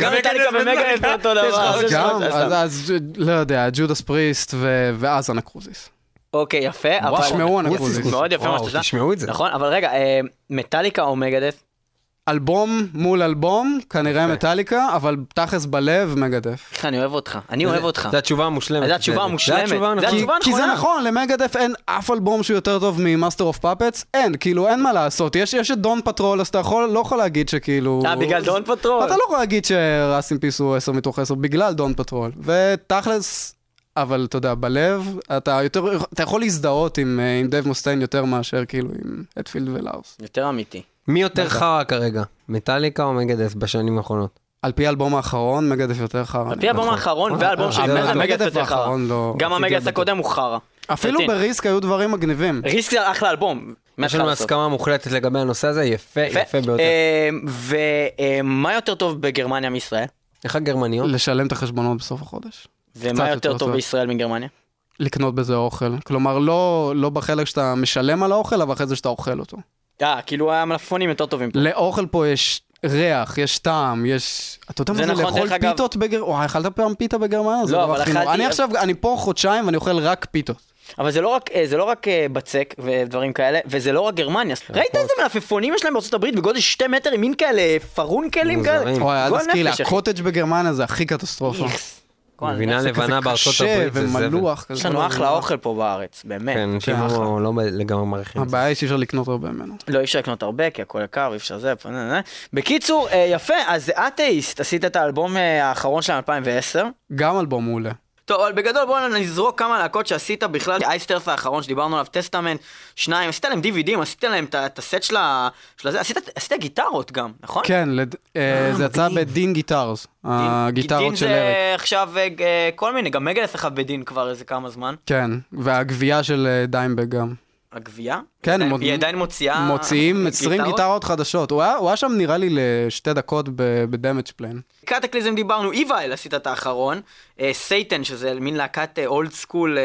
גם Metallica ו Megadeth זה אותו דבר. אז יש לך
גם,
עוד-
אז, לא יודע, Judas Priest ואז Anacrusis.
אוקיי, יפה, אבל...
תשמעו Anacrusis.
מאוד יפה מה שאתה
תשמעו את זה.
נכון, אבל רגע, אה, מטאליקה או Megadeth?
אלבום מול אלבום, כנראה. מטאליקה, אבל תכלס בלב, Megadeth.
איך אני אוהב אותך, אני אוהב אותך.
זו התשובה המושלמת.
זו התשובה המושלמת.
זו התשובה
זה
הנכונה.
כי, זה. נכון, ל Megadeth אין אף אלבום שהוא יותר טוב מ Master of Puppets, אין, כאילו אין מה לעשות, יש, יש את Dawn Patrol, אז אתה יכול, לא יכול להגיד שכאילו...
אה, בגלל Dawn Patrol.
אתה לא יכול להגיד ש Rust in Peace הוא 10 מתוך 10 בגלל Dawn Patrol. ותכלס, אבל אתה יודע, בלב, אתה יותר, אתה יכול להזדהות עם, אה, עם דב מוסטיין יותר מאשר כאילו עם אדפילד ולאוס.
יותר אמיתי.
מי יותר חרא כרגע? מטאליקה או מגדס בשנים האחרונות?
על פי האלבום האחרון, מגדף יותר חרא.
על פי האלבום האחרון והאלבום של
אבל
מגדף
המגדף
יותר חרא.
לא-
גם
לדבר.
הקודם הוא חרא.
אפילו. בריסק היו דברים מגניבים.
ריסק זה אחלה אלבום.
יש לנו. הסכמה מוחלטת לגבי הנושא הזה, יפה, יפה ביותר.
ומה יותר טוב בגרמניה מישראל?
איך הגרמניות?
לשלם את החשבונות בסוף החודש.
ומה יותר טוב. בישראל מגרמניה?
לקנות בזה אוכל. כלומר, לא, לא בחלק שאתה משלם על האוכל, אבל אחרי זה שאתה אוכל אותו.
אה, כאילו המלפפונים יותר טובים פה.
לאוכל פה יש ריח, יש טעם, יש... אתה יודע מה זה
נכון,
לאכול
אגב-
פיתות בגרמניה? וואי, אכלת פעם פיתה בגרמניה?
לא, אבל. אכלתי-
אני עכשיו, אני פה חודשיים ואני אוכל רק פיתות.
אבל זה לא רק, אה, זה לא רק אה, בצק ודברים כאלה, וזה לא רק גרמניה. ראית איזה מלפפונים יש להם בארצות הברית בגודל שתי מטר עם מין כאלה פרונקלים כאלה?
וואי, אל תזכיר לי. הקוטג' בגרמניה זה הכי קטסטרופה.
גבינה
נפש.
לבנה בארצות הברית זה זבל.
ומלוח כזה.
יש לנו אחלה אוכל פה בארץ, באמת.
כן, אנשים
כן, אחלה.
לא לא לגמרי מעריכים את זה.
הבעיה היא שאי אפשר לקנות הרבה ממנו.
לא, אי אפשר לקנות הרבה, כי הכל יקר, ואי אפשר זה. בקיצור, אה, יפה, אז אתאיסט, עשית את האלבום אה, האחרון של 2010.
גם אלבום מעולה.
טוב, אבל בגדול בואו נזרוק כמה להקות שעשית בכלל. אייסטרס האחרון שדיברנו עליו, Testament, שניים, עשית להם DVDים, עשית להם את הסט של ה... של הזה, עשית, עשית גיטרות גם, נכון?
כן, לד- אה, זה יצא. בדין גיטרס,
דין
הגיטרות של
זה
אריק.
עכשיו אה, אה, כל מיני, גם מגלס אחד בדין כבר איזה כמה זמן.
כן, והגבייה של אה, דיימבג גם.
הגבייה?
כן,
היא
מוד-
היא עדיין מוציאה...
מוציאים 20 גיטרות חדשות. הוא היה- הוא היה שם נראה לי לשתי דקות בדמג' פליין.
קטקליזם דיברנו, איווייל עשית את האחרון, אה, סייטן שזה מין להקת אולד סקול,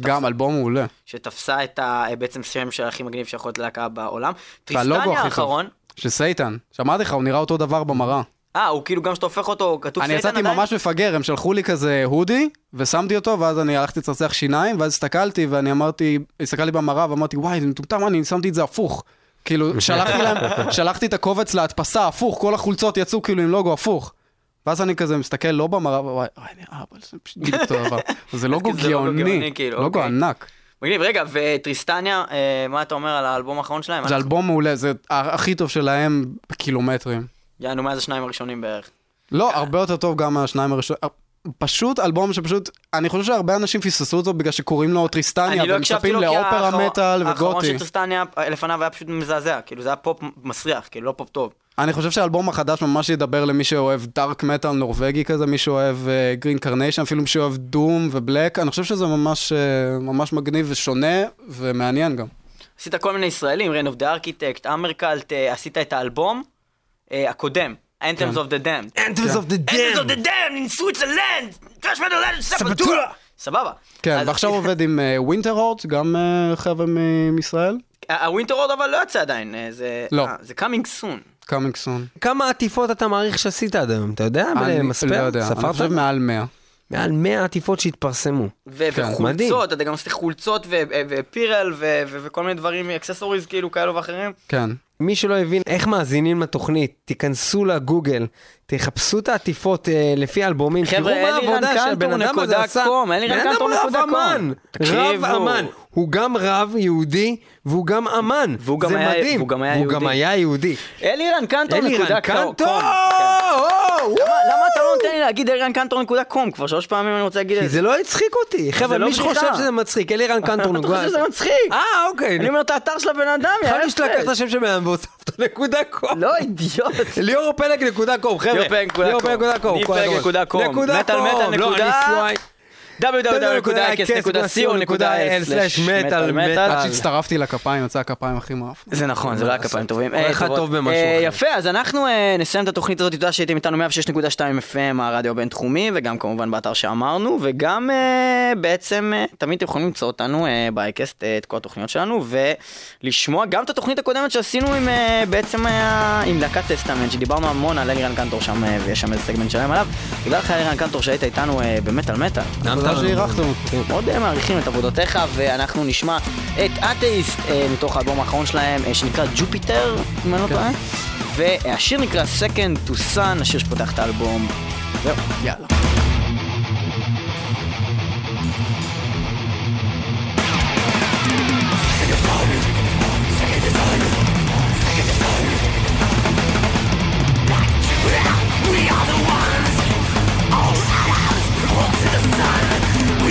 גם אלבום מעולה.
שתפסה את ה... אה, בעצם שם של הכי מגניב שיכול להיות להקה בעולם.
Tristania.
האחרון,
של Satan. שמעתי לך, הוא נראה אותו דבר במראה.
אה, הוא כאילו גם שאתה הופך אותו, כתוב
אני
Satan
יצאתי
עדיין?
ממש מפגר, הם שלחו לי כזה hoodie, ושמתי אותו, ואז אני הלכתי לצרצח שיניים, ואז הסתכלתי, ואני אמרתי, הסתכלתי במראה, ואמרתי, וואי, זה מטומטם, אני שמתי את זה הפוך. כאילו, שלחתי להם, שלחתי את הקובץ להדפסה הפוך, כל החולצות יצאו כאילו עם לוגו הפוך. ואז אני כזה מסתכל לא במראה, וואי, אני אבא, זה פשוט בדיוק אותו דבר. זה לוגו גאוני,
כאילו,
לוגו
אוקיי.
ענק.
מגניב, רגע, ו Tristania, אה, מה אתה אומר על האלבום האחרון שלהם?
זה אלבום מעולה, זה הכי טוב שלהם בקילומטרים.
יענו, מאז השניים הראשונים בערך.
לא, הרבה יותר טוב גם מהשניים הראשונים. פשוט אלבום שפשוט, אני חושב שהרבה אנשים פספסו אותו בגלל שקוראים לו
Tristania, לא
ומצפים לאופרה
האחרון-
מטאל
האחרון
וגותי.
של Tristania לפניו היה פשוט מזעזע, כאילו זה היה פופ מסריח, כאילו לא פופ טוב.
אני חושב שהאלבום החדש ממש ידבר למי שאוהב dark metal נורבגי כזה, מי שאוהב גרין קרניישן, אפילו מי שאוהב דום ובלק, אני חושב שזה ממש, אה, ממש מגניב ושונה ומעניין גם.
עשית כל מיני ישראלים, Rain of the Architect, אמרקלט, עשית את האלבום הקודם, Anthems
כן.
of the Damned.
Anthems of the
Anthems of
Damned!
the Damned in Switzerland! Trash metal.
סבתולה!
סבבה.
כן, ועכשיו עובד עם ווינטר הורט, גם אה, חבר'ה מישראל,
הווינטר רוד אבל לא יצא עדיין, אה, זה...
לא.
אה, זה coming soon.
coming soon.
כמה עטיפות אתה מעריך שעשית עד היום? אתה יודע?
אני? לא יודע, אני? חושב מעל 100.
מעל 100 עטיפות שהתפרסמו.
ו-
כן.
וחולצות, אתה גם עשית חולצות ו- ו- apparel ו- ו- וכל מיני דברים, accessories כאילו כאלו ואחרים.
כן.
מי שלא הבין איך מאזינים לתוכנית, תיכנסו לגוגל, תחפשו את העטיפות אה, לפי האלבומים,
חבר'ה,
תראו מה
אלירן
העבודה שהבן אדם הזה
קנטור
עשה.
נקודה com, אלירן
בן אדם
קנטור
רב
נקודה com.
אמן, רב. אמן. הוא גם רב יהודי והוא גם אמן.
והוא גם
זה
היה-
מדהים.
והוא גם היה
והוא
יהודי.
גם היה יהודי.
אלירן קנטור נקודה
אלירן
קום.
קנטור!
כן. למה למה אתה לא נותן לי להגיד אלירן קנטור נקודה קום? כבר שלוש פעמים אני רוצה להגיד
כי
את זה.
זה לא הצחיק אותי. חבר'ה,
לא
מי. שחושב שזה מצחיק, אלירן קנטור
אתה חושב שזה מצחיק?
אה, אוקיי.
אני אומר את האתר של הבן אדם, יא
חשבתי שלקחת את. השם של בן אדם והוספת נקודה קום.
לא אידיוט.
ליאור פלג נקודה קום, חבר'ה.
ליאור פלג נקודה קום.
נקודה קום.
נקודה קום.
נקודה
מטאל
קום.
מטאל
לא,
נקודה-
אני
www.co.il/מטאל
מטאל.
עד שהצטרפתי לכפיים, יצא הכפיים הכי מאף.
זה נכון, זה לא היה כפיים טובים.
כל
אה,
אחד. טוב במשהו
אה,
אחר.
יפה, אז אנחנו אה, נסיים את התוכנית הזאת, תודה שהייתם איתנו 106.2 FM, הרדיו הבינתחומי, וגם כמובן באתר שאמרנו, וגם בעצם תמיד אתם יכולים למצוא אותנו אה, את כל התוכניות שלנו, ולשמוע גם את התוכנית הקודמת שעשינו עם בעצם עם להקת טסטמנט, שדיברנו המון על אלירן קנטור שם, ויש שם איזה סגמנט שלם עליו. תודה לך אלירן קנטור שהיית איתנו במטאל מטאל.
תודה שאירחתם אותי.
מאוד אה, מעריכים את עבודותיך, ואנחנו נשמע את אתאיסט אה, מתוך האלבום האחרון שלהם, אה, שנקרא ג'ופיטר, אם אני לא טועה. והשיר נקרא Second to Sun, השיר שפותח את האלבום. זהו.
יאללה.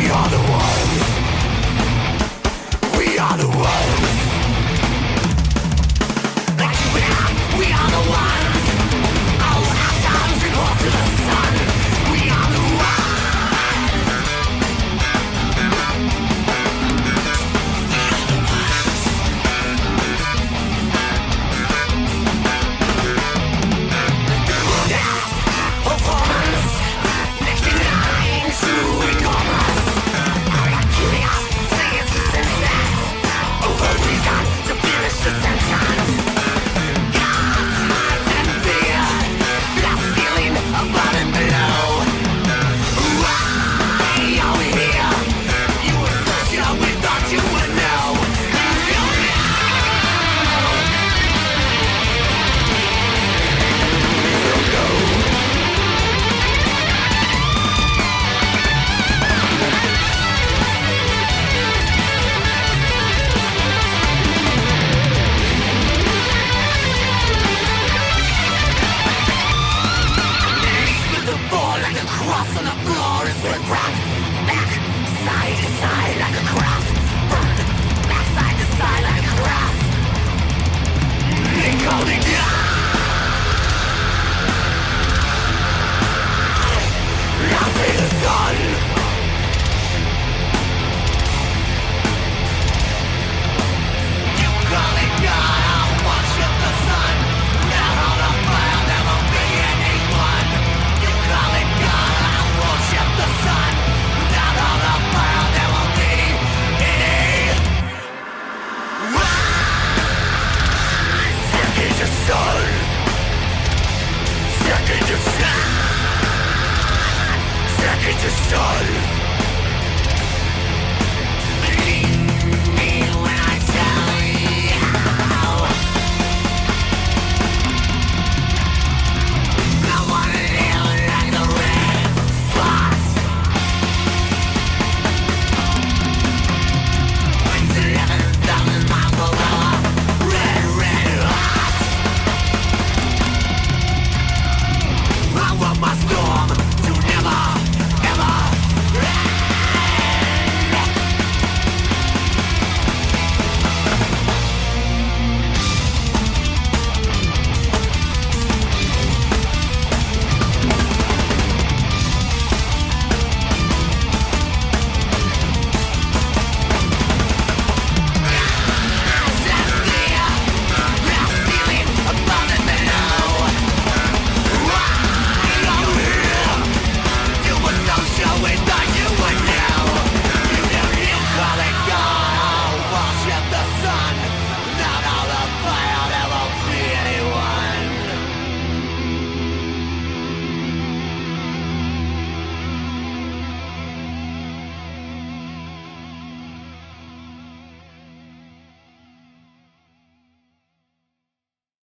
God.